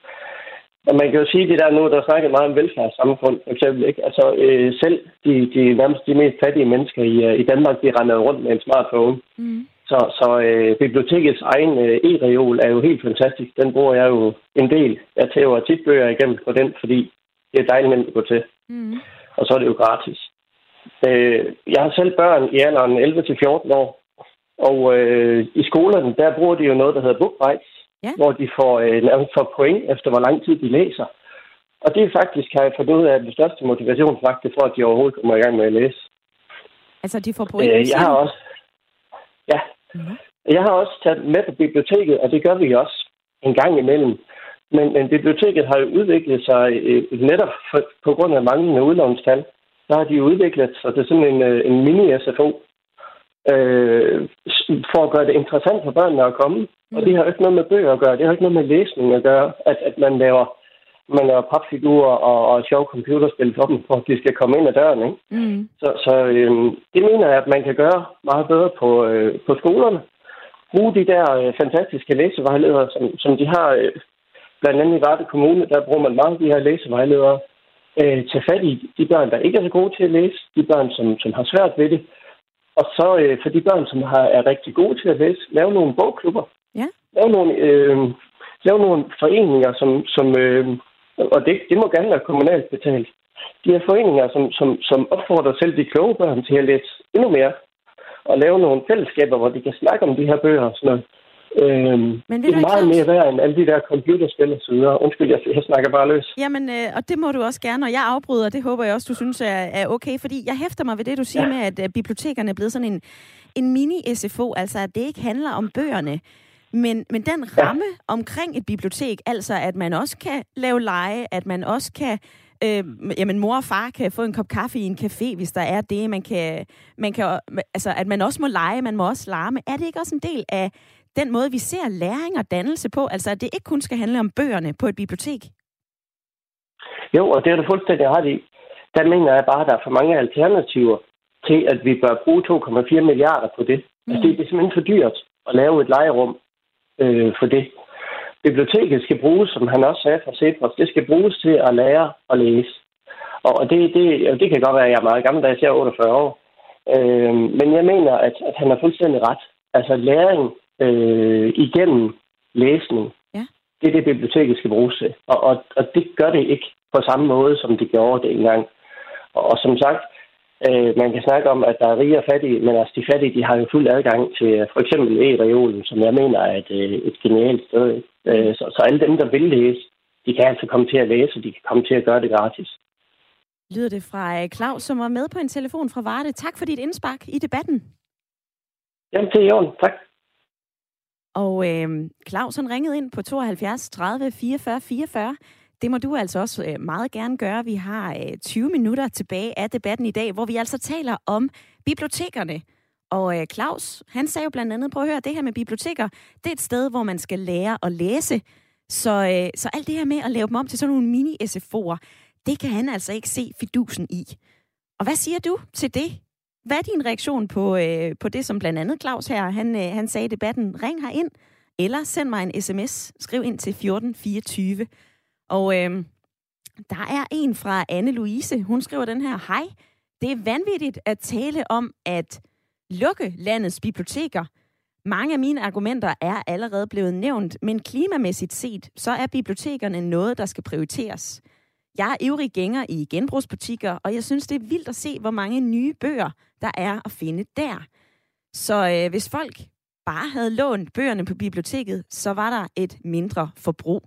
Og man kan jo sige, det der nu, der snakker meget om velfærdssamfund, for eksempel. Ikke? Altså, øh, selv de, de nærmest de mest fattige mennesker i, øh, i Danmark, de render rundt med en smartphone. Mm. Så, så øh, bibliotekets egen øh, e-reol er jo helt fantastisk. Den bruger jeg jo en del. Jeg tager tit bøger igennem på den, fordi det er dejligt nemt at gå til. Mm. Og så er det jo gratis. Øh, jeg har selv børn i alderen 11-14 år, og øh, i skolerne, der bruger de jo noget, der hedder BookBrights ja. hvor de får, øh, nærmest får point efter, hvor lang tid de læser. Og det er faktisk, har jeg fundet ud af, den største motivationsfaktor for, at de overhovedet kommer i gang med at læse. Altså, de får point? Øh, jeg har også... Ja. Mm-hmm. Jeg har også taget med på biblioteket, og det gør vi også en gang imellem. Men, men biblioteket har jo udviklet sig øh, netop for, på grund af manglende udlånstal. Der har de udviklet sig til sådan en, øh, en mini-SFO, øh, for at gøre det interessant for børnene at komme. Mm. Og det har ikke noget med bøger at gøre. Det har ikke noget med læsning at gøre, at, at man laver man laver papfigurer og, og sjov computerspil for dem, for at de skal komme ind ad døren. Ikke? Mm. Så, så øh, det mener jeg, at man kan gøre meget bedre på, øh, på skolerne. Bruge de der øh, fantastiske læsevejledere, som, som de har øh, blandt andet i Varde Kommune, der bruger man mange af de her læsevejledere. Øh, tage fat i de børn, der ikke er så gode til at læse, de børn, som, som har svært ved det, og så øh, for de børn, som har, er rigtig gode til at læse, lave nogle bogklubber. Ja. Lave nogle, øh, lave nogle foreninger, som, som øh, og det, det må gerne være kommunalt betalt. De her foreninger, som, som, som opfordrer selv de kloge børn til at læse endnu mere, og lave nogle fællesskaber, hvor de kan snakke om de her bøger og sådan noget. Øhm, Men det er meget Claus? mere værd end alle de der computerspil og så videre. Undskyld, jeg, jeg snakker bare løs. Jamen, øh, og det må du også gerne, og jeg afbryder, det håber jeg også, du synes er, er okay, fordi jeg hæfter mig ved det, du siger ja. med, at uh, bibliotekerne er blevet sådan en, en mini-SFO, altså at det ikke handler om bøgerne, men, men den ramme ja. omkring et bibliotek, altså at man også kan lave lege, at man også kan øh, jamen mor og far kan få en kop kaffe i en café, hvis der er det. Man kan, man kan, altså, at man også må lege, man må også larme. Er det ikke også en del af den måde, vi ser læring og dannelse på? Altså, at det ikke kun skal handle om bøgerne på et bibliotek? Jo, og det er du fuldstændig ret i. Der mener jeg bare, at der er for mange alternativer til, at vi bør bruge 2,4 milliarder på det. Mm. Altså, det er simpelthen for dyrt at lave et legerum øh, for det. Biblioteket skal bruges, som han også sagde fra Cepos, det skal bruges til at lære at læse. Og det, det, det kan godt være, at jeg er meget gammeldags, jeg er 48 år. Øh, men jeg mener, at, at han har fuldstændig ret. Altså læring øh, igennem læsning, ja. det er det, biblioteket skal bruges til. Og, og, og det gør det ikke på samme måde, som det gjorde det engang. Og, og som sagt, Øh, man kan snakke om, at der er rige og fattige, men altså de fattige, de har jo fuld adgang til for eksempel e-reolen, som jeg mener er et, øh, et genialt sted. Øh, så, så alle dem, der vil læse, de kan altså komme til at læse, og de kan komme til at gøre det gratis. Lyder det fra øh, Claus, som var med på en telefon fra Varde. Tak for dit indspark i debatten. Jamen, det er jo Tak. Og øh, Claus, han ringede ind på 72 30 44 44. Det må du altså også øh, meget gerne gøre. Vi har øh, 20 minutter tilbage af debatten i dag, hvor vi altså taler om bibliotekerne. Og øh, Claus, han sagde jo blandt andet, prøv at høre, det her med biblioteker, det er et sted, hvor man skal lære at læse. Så, øh, så alt det her med at lave dem om til sådan nogle mini-SFO'er, det kan han altså ikke se fidusen i. Og hvad siger du til det? Hvad er din reaktion på, øh, på det, som blandt andet Claus her, han, øh, han sagde i debatten? Ring her ind, eller send mig en sms. Skriv ind til 1424. Og øh, der er en fra Anne-Louise. Hun skriver den her, hej, det er vanvittigt at tale om at lukke landets biblioteker. Mange af mine argumenter er allerede blevet nævnt, men klimamæssigt set, så er bibliotekerne noget, der skal prioriteres. Jeg er ivrig gænger i genbrugsbutikker, og jeg synes, det er vildt at se, hvor mange nye bøger, der er at finde der. Så øh, hvis folk bare havde lånt bøgerne på biblioteket, så var der et mindre forbrug.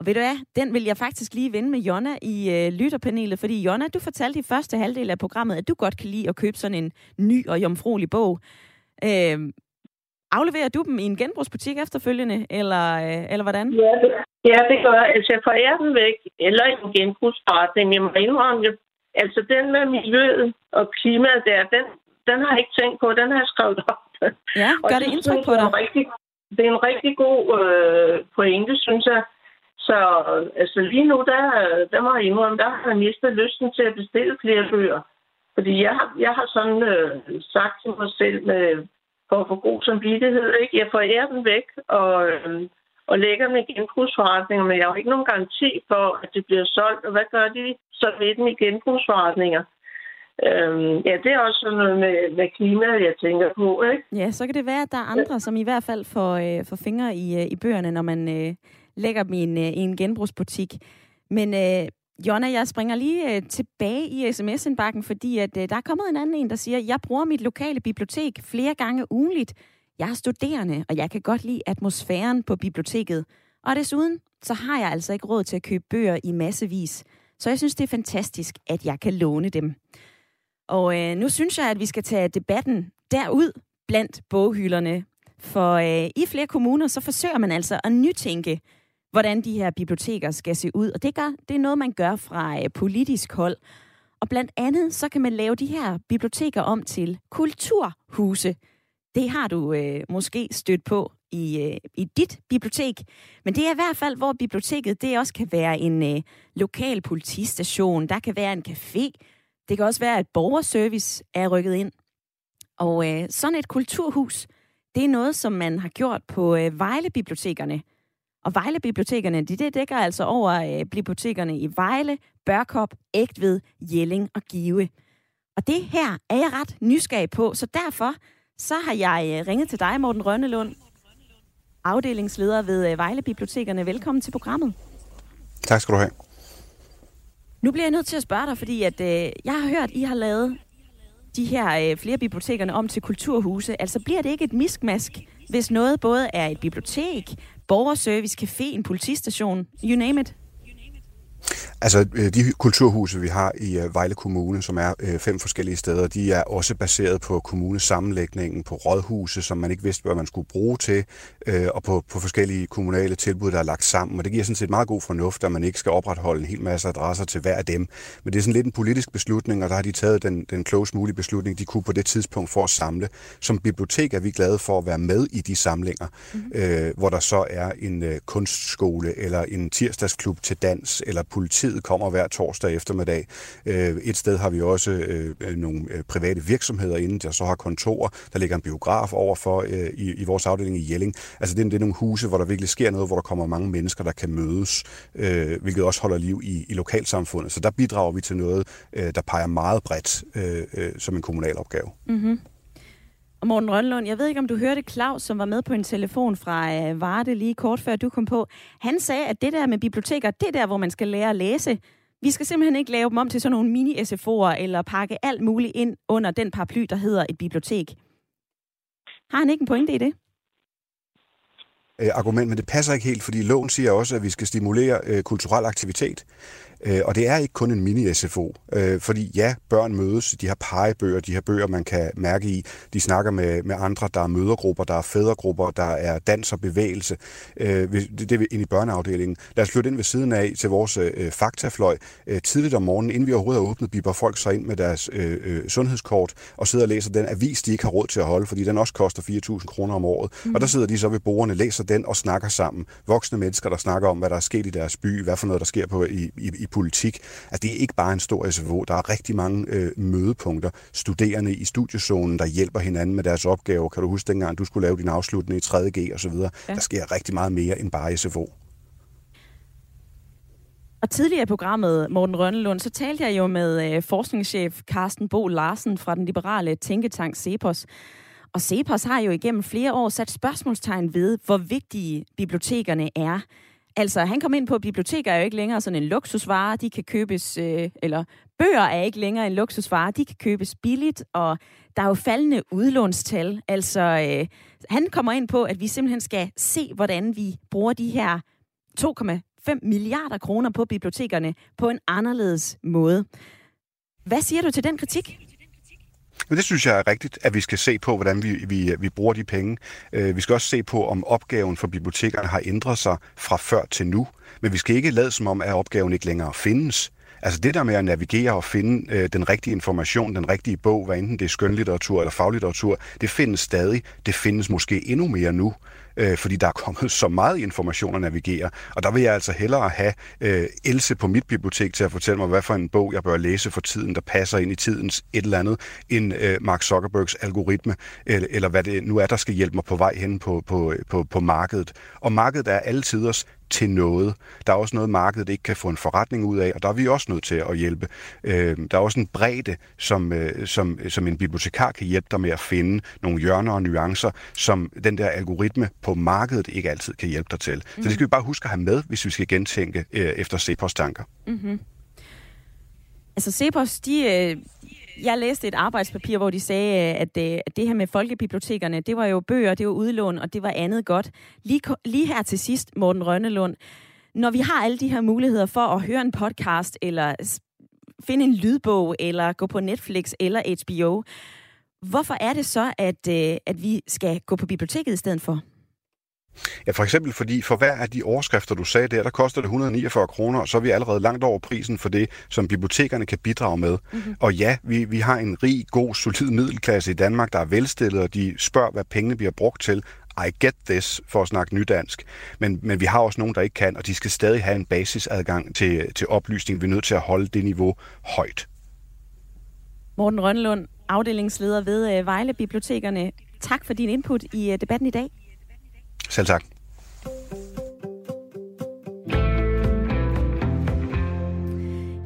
Og ved du hvad, den vil jeg faktisk lige vende med Jonna i øh, lytterpanelet, fordi Jonna, du fortalte i første halvdel af programmet, at du godt kan lide at købe sådan en ny og jomfruelig bog. Øh, afleverer du dem i en genbrugsbutik efterfølgende, eller, øh, eller hvordan? Ja, det, ja, det gør jeg. Altså, jeg forærer den væk, eller i en genbrugsforretning. Jeg må indrømme. Altså, den med miljøet og klimaet der, den, den har jeg ikke tænkt på. Den har jeg skrevet op. Ja, gør det indtryk på dig? Rigtig, det er en rigtig god øh, pointe, synes jeg. Så altså, lige nu, der, der må jeg indrømme, der har jeg mistet lysten til at bestille flere bøger. Fordi jeg har, jeg har sådan øh, sagt til mig selv, med, for at få god samvittighed, ikke? jeg forærer den væk og, øh, og lægger dem i genbrugsforretninger, men jeg har ikke nogen garanti for, at det bliver solgt. Og hvad gør de så ved dem i genbrugsforretninger? Øhm, ja, det er også sådan noget med, med klima, jeg tænker på, ikke? Ja, så kan det være, at der er andre, som i hvert fald får, øh, får fingre i, øh, i bøgerne, når man, øh, lægger dem i en, øh, i en genbrugsbutik. Men øh, Jonna, jeg springer lige øh, tilbage i sms-indbakken, fordi at, øh, der er kommet en anden en, der siger, jeg bruger mit lokale bibliotek flere gange ugenligt. Jeg er studerende, og jeg kan godt lide atmosfæren på biblioteket. Og desuden, så har jeg altså ikke råd til at købe bøger i massevis. Så jeg synes, det er fantastisk, at jeg kan låne dem. Og øh, nu synes jeg, at vi skal tage debatten derud blandt boghylderne. For øh, i flere kommuner, så forsøger man altså at nytænke hvordan de her biblioteker skal se ud. Og det, gør, det er noget, man gør fra øh, politisk hold. Og blandt andet, så kan man lave de her biblioteker om til kulturhuse. Det har du øh, måske stødt på i, øh, i dit bibliotek. Men det er i hvert fald, hvor biblioteket det også kan være en øh, lokal politistation. Der kan være en café. Det kan også være, at borgerservice er rykket ind. Og øh, sådan et kulturhus, det er noget, som man har gjort på øh, Vejle-bibliotekerne. Og Vejle-bibliotekerne, de det dækker altså over øh, bibliotekerne i Vejle, Børkop, Ægtved, Jelling og Give. Og det her er jeg ret nysgerrig på, så derfor så har jeg øh, ringet til dig, Morten Rønnelund, afdelingsleder ved øh, Vejle-bibliotekerne. Velkommen til programmet. Tak skal du have. Nu bliver jeg nødt til at spørge dig, fordi at, øh, jeg har hørt, I har lavet de her øh, flere bibliotekerne om til kulturhuse. Altså bliver det ikke et miskmask, hvis noget både er et bibliotek, borgerservice, café, en politistation, you name it? Altså, øh, de kulturhuse, vi har i øh, Vejle Kommune, som er øh, fem forskellige steder, de er også baseret på kommunesammenlægningen, på rådhuse, som man ikke vidste, hvad man skulle bruge til, og på, på forskellige kommunale tilbud, der er lagt sammen. Og det giver sådan set meget god fornuft, at man ikke skal opretholde en hel masse adresser til hver af dem. Men det er sådan lidt en politisk beslutning, og der har de taget den, den klogest mulige beslutning, de kunne på det tidspunkt for at samle. Som bibliotek er vi glade for at være med i de samlinger, mm-hmm. øh, hvor der så er en øh, kunstskole, eller en tirsdagsklub til dans, eller politiet kommer hver torsdag eftermiddag. Øh, et sted har vi også øh, øh, nogle private virksomheder inde, der så har kontorer. Der ligger en biograf overfor i, i vores afdeling i Jelling. Altså det, det er nogle huse, hvor der virkelig sker noget, hvor der kommer mange mennesker, der kan mødes, hvilket også holder liv i, i lokalsamfundet. Så der bidrager vi til noget, der peger meget bredt som en kommunal opgave. Mm-hmm. Og Morten Rønlund, jeg ved ikke, om du hørte Claus, som var med på en telefon fra øh, Varde lige kort før du kom på. Han sagde, at det der med biblioteker, det er der, hvor man skal lære at læse. Vi skal simpelthen ikke lave dem om til sådan nogle mini-SFO'er, eller pakke alt muligt ind under den paraply, der hedder et bibliotek. Har han ikke en pointe i det? Øh, argument, men det passer ikke helt, fordi loven siger også, at vi skal stimulere øh, kulturel aktivitet. Øh, og det er ikke kun en mini-SFO, øh, fordi ja, børn mødes, de har pegebøger, de har bøger, man kan mærke i, de snakker med, med andre, der er mødergrupper, der er fædregrupper, der er dans og bevægelse. Øh, det, er ind i børneafdelingen. Lad os flytte ind ved siden af til vores faktafløj. Tidligt om morgenen, inden vi overhovedet har åbnet, biber folk så ind med deres sundhedskort og sidder og læser den avis, de ikke har råd til at holde, fordi den også koster 4.000 kroner om året. Mm. Og der sidder de så ved bordene, læser den og snakker sammen. Voksne mennesker, der snakker om, hvad der er sket i deres by, hvad for noget, der sker på i, i, i politik. Altså, det er ikke bare en stor SFO. Der er rigtig mange øh, mødepunkter. Studerende i studiezonen, der hjælper hinanden med deres opgaver. Kan du huske dengang, du skulle lave din afslutning i 3.G og så videre. Ja. Der sker rigtig meget mere end bare SFO. Og tidligere i programmet, Morten Rønnelund, så talte jeg jo med øh, forskningschef Carsten Bo Larsen fra den liberale tænketank Cepos. Og Cepos har jo igennem flere år sat spørgsmålstegn ved, hvor vigtige bibliotekerne er Altså, han kom ind på, at biblioteker er jo ikke længere sådan en luksusvare. De kan købes, øh, eller bøger er ikke længere en luksusvare. De kan købes billigt, og der er jo faldende udlånstal. Altså, øh, han kommer ind på, at vi simpelthen skal se, hvordan vi bruger de her 2,5 milliarder kroner på bibliotekerne på en anderledes måde. Hvad siger du til den kritik? Men det synes jeg er rigtigt, at vi skal se på, hvordan vi, vi, vi bruger de penge. Øh, vi skal også se på, om opgaven for bibliotekerne har ændret sig fra før til nu. Men vi skal ikke lade som om, at opgaven ikke længere findes. Altså det der med at navigere og finde øh, den rigtige information, den rigtige bog, hvad enten det er skønlitteratur eller faglitteratur, det findes stadig. Det findes måske endnu mere nu øh, fordi der er kommet så meget information at navigere. Og der vil jeg altså hellere have øh, Else på mit bibliotek til at fortælle mig, hvad for en bog jeg bør læse for tiden, der passer ind i tidens et eller andet, end øh, Mark Zuckerbergs algoritme, eller, eller hvad det nu er, der skal hjælpe mig på vej hen på, på, øh, på, på markedet. Og markedet er alle tiders til noget. Der er også noget, markedet ikke kan få en forretning ud af, og der er vi også nødt til at hjælpe. Øh, der er også en bredde, som, øh, som, som en bibliotekar kan hjælpe dig med at finde nogle hjørner og nuancer, som den der algoritme på markedet ikke altid kan hjælpe dig til. Mm. Så det mhm. skal vi bare huske at have med, hvis vi skal gentænke øh, efter Cepos tanker. Mm-hmm. Altså Cepos, de, øh, jeg læste et arbejdspapir, hvor de sagde, øh, at, øh, at det her med folkebibliotekerne, det var jo bøger, det var udlån, og det var andet godt. Lige, lige her til sidst, Morten Rønnelund, når vi har alle de her muligheder for at høre en podcast, eller finde en lydbog, eller gå på Netflix eller HBO, hvorfor er det så, at, øh, at vi skal gå på biblioteket i stedet for? Ja, for eksempel fordi for hver af de overskrifter, du sagde der, der koster det 149 kroner, og så er vi allerede langt over prisen for det, som bibliotekerne kan bidrage med. Mm-hmm. Og ja, vi, vi har en rig, god, solid middelklasse i Danmark, der er velstillet, og de spørger, hvad pengene bliver brugt til. I get this, for at snakke nydansk. Men, men vi har også nogen, der ikke kan, og de skal stadig have en basisadgang til, til oplysning. Vi er nødt til at holde det niveau højt. Morten Rønnelund, afdelingsleder ved øh, Vejle Bibliotekerne. Tak for din input i øh, debatten i dag. Selv tak.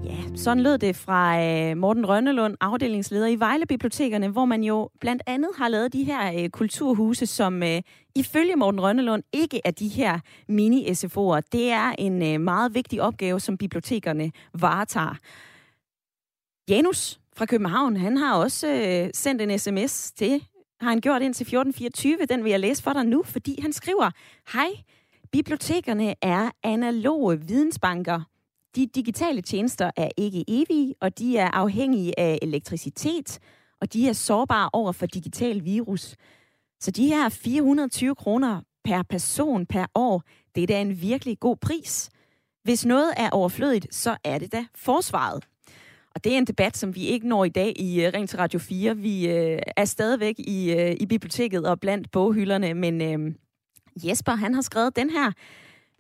Ja, sådan lød det fra øh, Morten Rønnelund, afdelingsleder i Vejle Bibliotekerne, hvor man jo blandt andet har lavet de her øh, kulturhuse, som øh, ifølge Morten Rønnelund ikke er de her mini-SFO'er. Det er en øh, meget vigtig opgave, som bibliotekerne varetager. Janus fra København, han har også øh, sendt en sms til, har han gjort ind til 1424, den vil jeg læse for dig nu, fordi han skriver, Hej, bibliotekerne er analoge vidensbanker. De digitale tjenester er ikke evige, og de er afhængige af elektricitet, og de er sårbare over for digital virus. Så de her 420 kroner per person per år, det er da en virkelig god pris. Hvis noget er overflødigt, så er det da forsvaret. Og det er en debat, som vi ikke når i dag i øh, uh, Ring til Radio 4. Vi uh, er stadigvæk i, uh, i biblioteket og blandt boghylderne, men uh, Jesper, han har skrevet den her.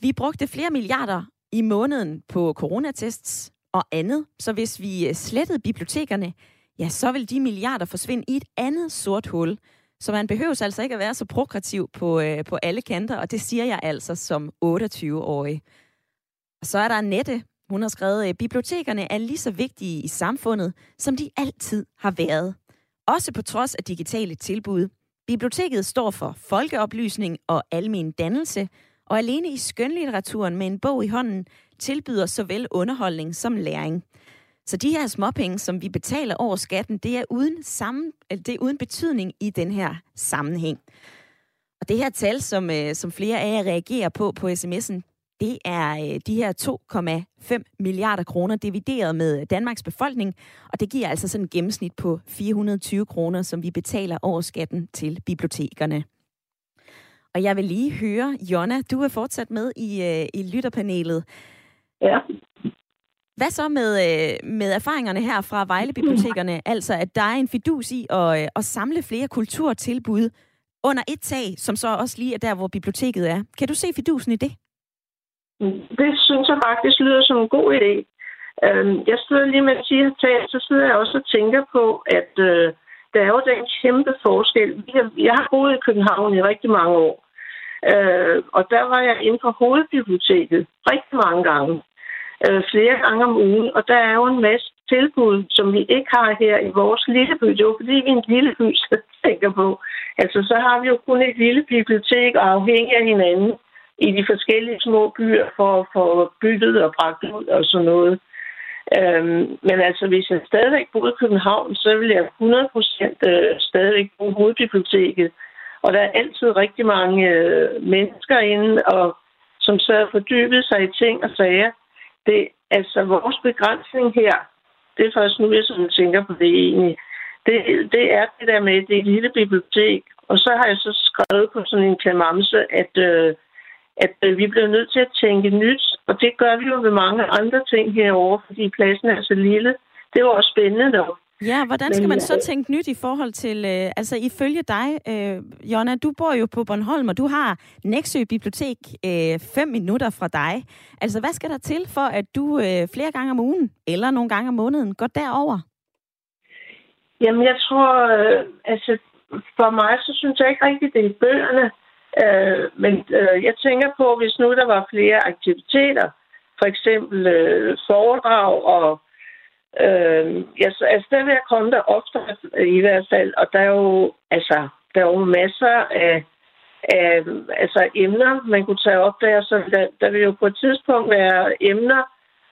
Vi brugte flere milliarder i måneden på coronatests og andet, så hvis vi slettede bibliotekerne, ja, så vil de milliarder forsvinde i et andet sort hul. Så man behøver altså ikke at være så progressiv på, øh, på alle kanter, og det siger jeg altså som 28-årig. Og så er der Annette, hun har skrevet, at bibliotekerne er lige så vigtige i samfundet, som de altid har været. Også på trods af digitale tilbud. Biblioteket står for folkeoplysning og almen dannelse, og alene i skønlitteraturen med en bog i hånden tilbyder såvel underholdning som læring. Så de her småpenge, som vi betaler over skatten, det er uden, sammen, det er uden betydning i den her sammenhæng. Og det her tal, som, øh, som flere af jer reagerer på på sms'en, det er øh, de her 2,5 milliarder kroner divideret med Danmarks befolkning, og det giver altså sådan et gennemsnit på 420 kroner, som vi betaler over skatten til bibliotekerne. Og jeg vil lige høre, Jonna, du er fortsat med i, øh, i lytterpanelet. Ja. Hvad så med, øh, med erfaringerne her fra Vejle-bibliotekerne? Altså, at der er en fidus i at, at samle flere kulturtilbud under et tag, som så også lige er der, hvor biblioteket er. Kan du se fidusen i det? Det synes jeg faktisk lyder som en god idé. Øhm, jeg sidder lige med at sige her så sidder jeg også og tænker på, at øh, der er jo den kæmpe forskel. Jeg har boet i København i rigtig mange år, øh, og der var jeg inde på hovedbiblioteket rigtig mange gange øh, flere gange om ugen, og der er jo en masse tilbud, som vi ikke har her i vores lille by. Det er jo fordi, vi er en lille by, så tænker på. Altså, så har vi jo kun et lille bibliotek, og afhængig af hinanden i de forskellige små byer for at få byttet og bragt ud og sådan noget. Øhm, men altså, hvis jeg stadigvæk boede i København, så ville jeg 100% øh, stadigvæk bruge hovedbiblioteket. Og der er altid rigtig mange øh, mennesker inde, og som så fordybet sig i ting og sager. Det, altså, vores begrænsning her, det er først nu, jeg sådan tænker på det egentlig. Det, det er det der med det lille bibliotek. Og så har jeg så skrevet på sådan en klamamse, at, øh, at øh, vi bliver nødt til at tænke nyt. Og det gør vi jo ved mange andre ting herovre, fordi pladsen er så lille. Det var også spændende nok. Ja, hvordan skal man så tænke nyt i forhold til, øh, altså ifølge dig, øh, Jonna, du bor jo på Bornholm, og du har Nexø Bibliotek øh, fem minutter fra dig. Altså, hvad skal der til for, at du øh, flere gange om ugen, eller nogle gange om måneden, går derover? Jamen, jeg tror, øh, altså, for mig, så synes jeg ikke rigtigt, det er bøgerne. Øh, men øh, jeg tænker på, hvis nu der var flere aktiviteter, for eksempel øh, foredrag og Øh, jeg, altså, der vil jeg komme der ofte øh, i hvert fald, og der er jo, altså, der er jo masser af, af altså, emner, man kunne tage op der, så der, der vil jo på et tidspunkt være emner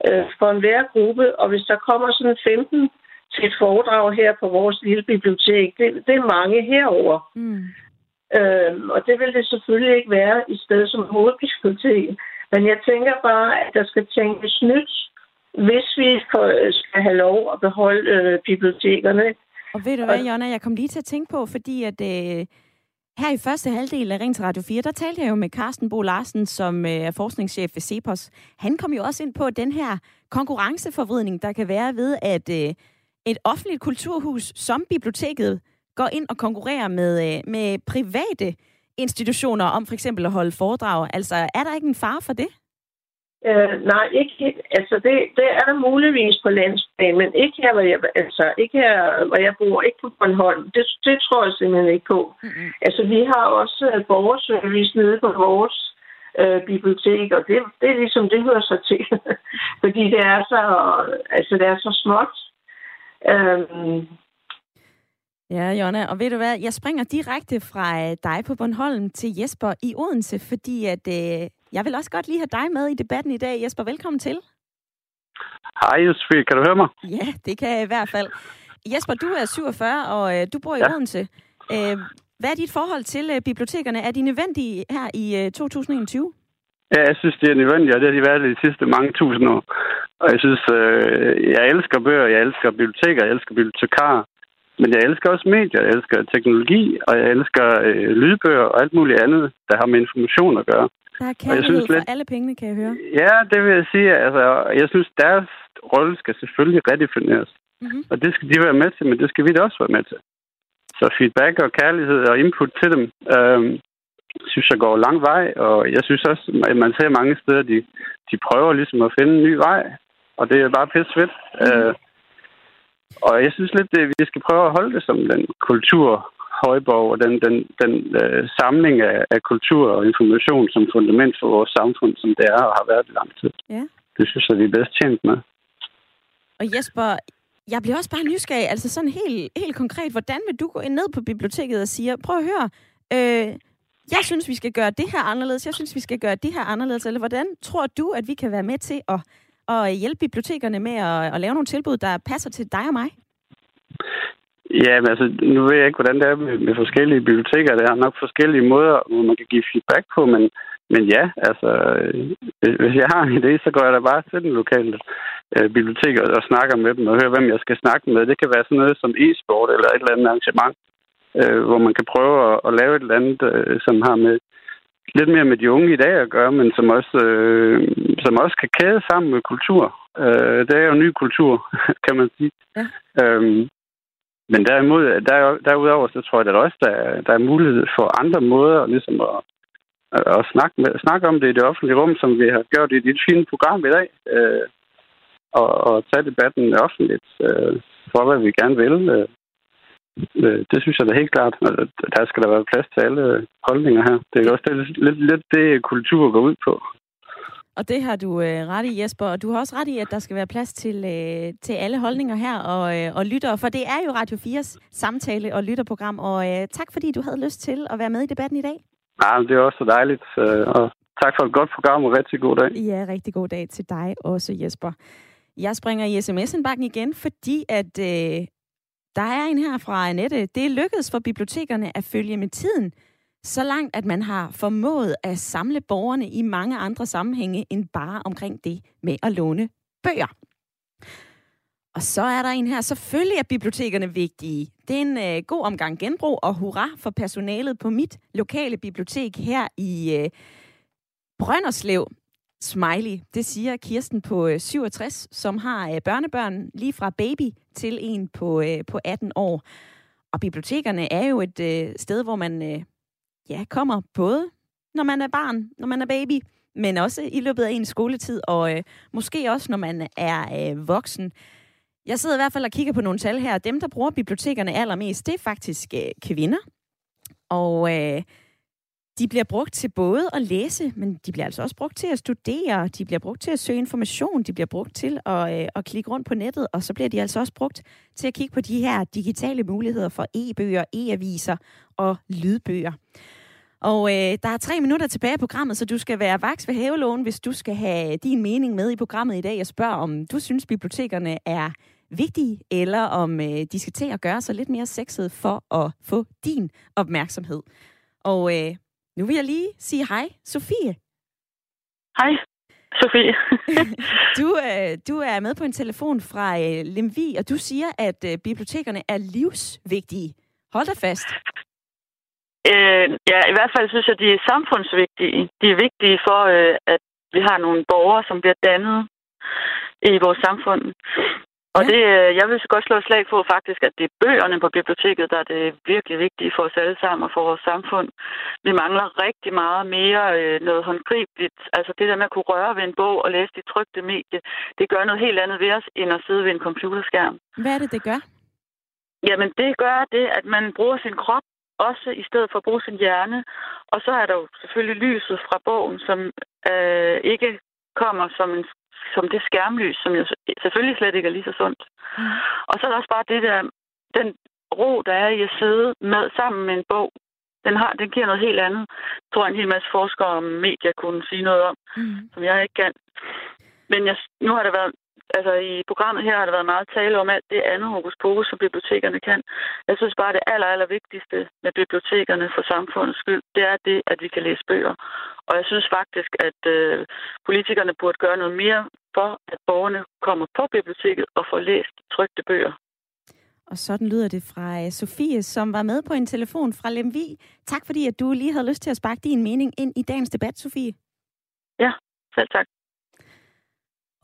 øh, for enhver gruppe, og hvis der kommer sådan 15 til et foredrag her på vores lille bibliotek, det, det er mange herover. Mm. Øh, og det vil det selvfølgelig ikke være i stedet som hovedbibliotek. Men jeg tænker bare, at der skal tænkes nyt hvis vi skal have lov at beholde øh, bibliotekerne. Og ved du hvad, Jonna, jeg kom lige til at tænke på, fordi at øh, her i første halvdel af Ring til Radio 4, der talte jeg jo med Carsten Bo Larsen, som øh, er forskningschef ved CEPOS. Han kom jo også ind på den her konkurrenceforvridning, der kan være ved, at øh, et offentligt kulturhus som biblioteket går ind og konkurrerer med, øh, med private institutioner om for eksempel at holde foredrag. Altså, er der ikke en fare for det? Øh, nej, ikke. Altså, det, det er der muligvis på landsplan, men ikke her, hvor jeg, altså, ikke her, hvor jeg bor, ikke på Bornholm. Det, det tror jeg simpelthen ikke på. Mm-hmm. Altså, vi har også uh, borgerservice nede på vores øh, bibliotek, og det, det er ligesom, det hører sig til. Fordi det er så, altså, det er så småt. Øhm, Ja, Jonna, og ved du hvad, jeg springer direkte fra øh, dig på Bornholm til Jesper i Odense, fordi at øh, jeg vil også godt lige have dig med i debatten i dag. Jesper, velkommen til. Hej Josefie, kan du høre mig? Ja, det kan jeg i hvert fald. Jesper, du er 47, og øh, du bor i ja. Odense. Øh, hvad er dit forhold til øh, bibliotekerne? Er de nødvendige her i øh, 2021? Ja, jeg synes, det er nødvendigt, og det har de været de sidste mange tusind år. Og jeg synes, øh, jeg elsker bøger, jeg elsker biblioteker, jeg elsker bibliotekarer. Men jeg elsker også medier, jeg elsker teknologi, og jeg elsker øh, lydbøger og alt muligt andet, der har med information at gøre. Der er kærlighed jeg synes, for lidt... alle pengene, kan jeg høre. Ja, det vil jeg sige. Altså, jeg synes, deres rolle skal selvfølgelig redefineres. Mm-hmm. Og det skal de være med til, men det skal vi da også være med til. Så feedback og kærlighed og input til dem, øh, synes jeg går lang vej. Og jeg synes også, at man ser mange steder, de, de prøver ligesom at finde en ny vej. Og det er bare pisse fedt. Mm-hmm. Øh, og jeg synes lidt, at vi skal prøve at holde det som den kultur højborg og den, den, den øh, samling af, af kultur og information som fundament for vores samfund, som det er og har været i lang tid. Ja. Det synes jeg, vi er bedst tjent med. Og Jesper, jeg bliver også bare nysgerrig, altså sådan helt, helt konkret, hvordan vil du gå ned på biblioteket og sige, prøv at høre, øh, jeg synes, vi skal gøre det her anderledes, jeg synes, vi skal gøre det her anderledes, eller hvordan tror du, at vi kan være med til at, at hjælpe bibliotekerne med at, at lave nogle tilbud, der passer til dig og mig? Ja, men altså, nu ved jeg ikke, hvordan det er med, med forskellige biblioteker. Der er nok forskellige måder, hvor man kan give feedback på, men, men ja, altså, øh, hvis jeg har en idé, så går jeg da bare til den lokale øh, bibliotek og, og snakker med dem og hører, hvem jeg skal snakke med. Det kan være sådan noget som e-sport eller et eller andet arrangement, øh, hvor man kan prøve at, at lave et eller andet, øh, som har med lidt mere med de unge i dag at gøre, men som også, øh, som også kan kæde sammen med kultur. Øh, det er jo ny kultur, kan man sige. Ja. Øhm, men derimod, der, derudover, så tror jeg at også, der, der er mulighed for andre måder ligesom at, at snakke, med, snakke om det i det offentlige rum, som vi har gjort i dit fine program i dag. Øh, og, og tage debatten offentligt øh, for, hvad vi gerne vil. Øh det synes jeg da helt klart. Der skal der være plads til alle holdninger her. Det er også det, lidt, lidt det, kultur går ud på. Og det har du øh, ret i, Jesper. Og du har også ret i, at der skal være plads til, øh, til alle holdninger her og, øh, og lyttere. For det er jo Radio 4's samtale- og lytterprogram. Og øh, tak, fordi du havde lyst til at være med i debatten i dag. Ja, det er også så dejligt. Øh, og tak for et godt program og rigtig god dag. Ja, rigtig god dag til dig også, Jesper. Jeg springer i sms-indbakken igen, fordi at øh, der er en her fra Annette. Det er lykkedes for bibliotekerne at følge med tiden, så langt, at man har formået at samle borgerne i mange andre sammenhænge end bare omkring det med at låne bøger. Og så er der en her. Selvfølgelig er bibliotekerne vigtige. Det er en øh, god omgang genbrug, og hurra for personalet på mit lokale bibliotek her i øh, Brønderslev. Smiley. Det siger Kirsten på øh, 67, som har øh, børnebørn lige fra baby til en på, øh, på 18 år. Og bibliotekerne er jo et sted, hvor man ja, kommer både når man er barn, når man er baby, men også i løbet af en skoletid, og øh, måske også når man er øh, voksen. Jeg sidder i hvert fald og kigger på nogle tal her. Dem, der bruger bibliotekerne allermest, det er faktisk øh, kvinder. Og øh, de bliver brugt til både at læse, men de bliver altså også brugt til at studere, de bliver brugt til at søge information, de bliver brugt til at, øh, at klikke rundt på nettet, og så bliver de altså også brugt til at kigge på de her digitale muligheder for e-bøger, e-aviser og lydbøger. Og øh, der er tre minutter tilbage i programmet, så du skal være vaks ved havelån, hvis du skal have din mening med i programmet i dag. Jeg spørger, om du synes, bibliotekerne er vigtige, eller om øh, de skal til at gøre sig lidt mere sexet for at få din opmærksomhed. Og øh, nu vil jeg lige sige hej, Sofie. Hej, Sofie. du, øh, du er med på en telefon fra øh, Lemvi, og du siger, at øh, bibliotekerne er livsvigtige. Hold da fast. Øh, ja, i hvert fald synes jeg, de er samfundsvigtige. De er vigtige for, øh, at vi har nogle borgere, som bliver dannet i vores samfund. Og det, øh, jeg vil så godt slå et slag på faktisk, at det er bøgerne på biblioteket, der er det virkelig vigtige for os alle sammen og for vores samfund. Vi mangler rigtig meget mere øh, noget håndgribeligt. Altså det der med at kunne røre ved en bog og læse de trygte medie, det gør noget helt andet ved os, end at sidde ved en computerskærm. Hvad er det, det gør? Jamen det gør det, at man bruger sin krop også i stedet for at bruge sin hjerne. Og så er der jo selvfølgelig lyset fra bogen, som øh, ikke kommer som en som det skærmlys, som jo selvfølgelig slet ikke er lige så sundt. Mm. Og så er der også bare det der, den ro, der er i at sidde med sammen med en bog. Den, har, den giver noget helt andet. Jeg tror, en hel masse forskere om medier kunne sige noget om, mm. som jeg ikke kan. Men jeg, nu har der været altså i programmet her har der været meget tale om alt det andet hokus pokus, som bibliotekerne kan. Jeg synes bare, det aller, aller vigtigste med bibliotekerne for samfundets skyld, det er det, at vi kan læse bøger. Og jeg synes faktisk, at øh, politikerne burde gøre noget mere for, at borgerne kommer på biblioteket og får læst trygte bøger. Og sådan lyder det fra øh, Sofie, som var med på en telefon fra Lemvi. Tak fordi, at du lige havde lyst til at sparke din mening ind i dagens debat, Sofie. Ja, selv tak.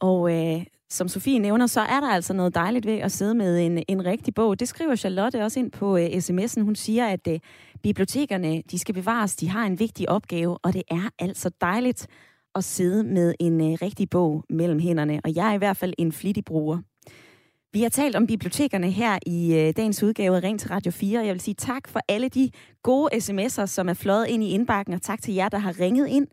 Og øh, som Sofie nævner, så er der altså noget dejligt ved at sidde med en, en rigtig bog. Det skriver Charlotte også ind på øh, sms'en. Hun siger, at øh, bibliotekerne de skal bevares. De har en vigtig opgave, og det er altså dejligt at sidde med en øh, rigtig bog mellem hænderne. Og jeg er i hvert fald en flittig bruger. Vi har talt om bibliotekerne her i øh, dagens udgave af Ring til Radio 4. Jeg vil sige tak for alle de gode sms'er, som er fløjet ind i indbakken, og tak til jer, der har ringet ind.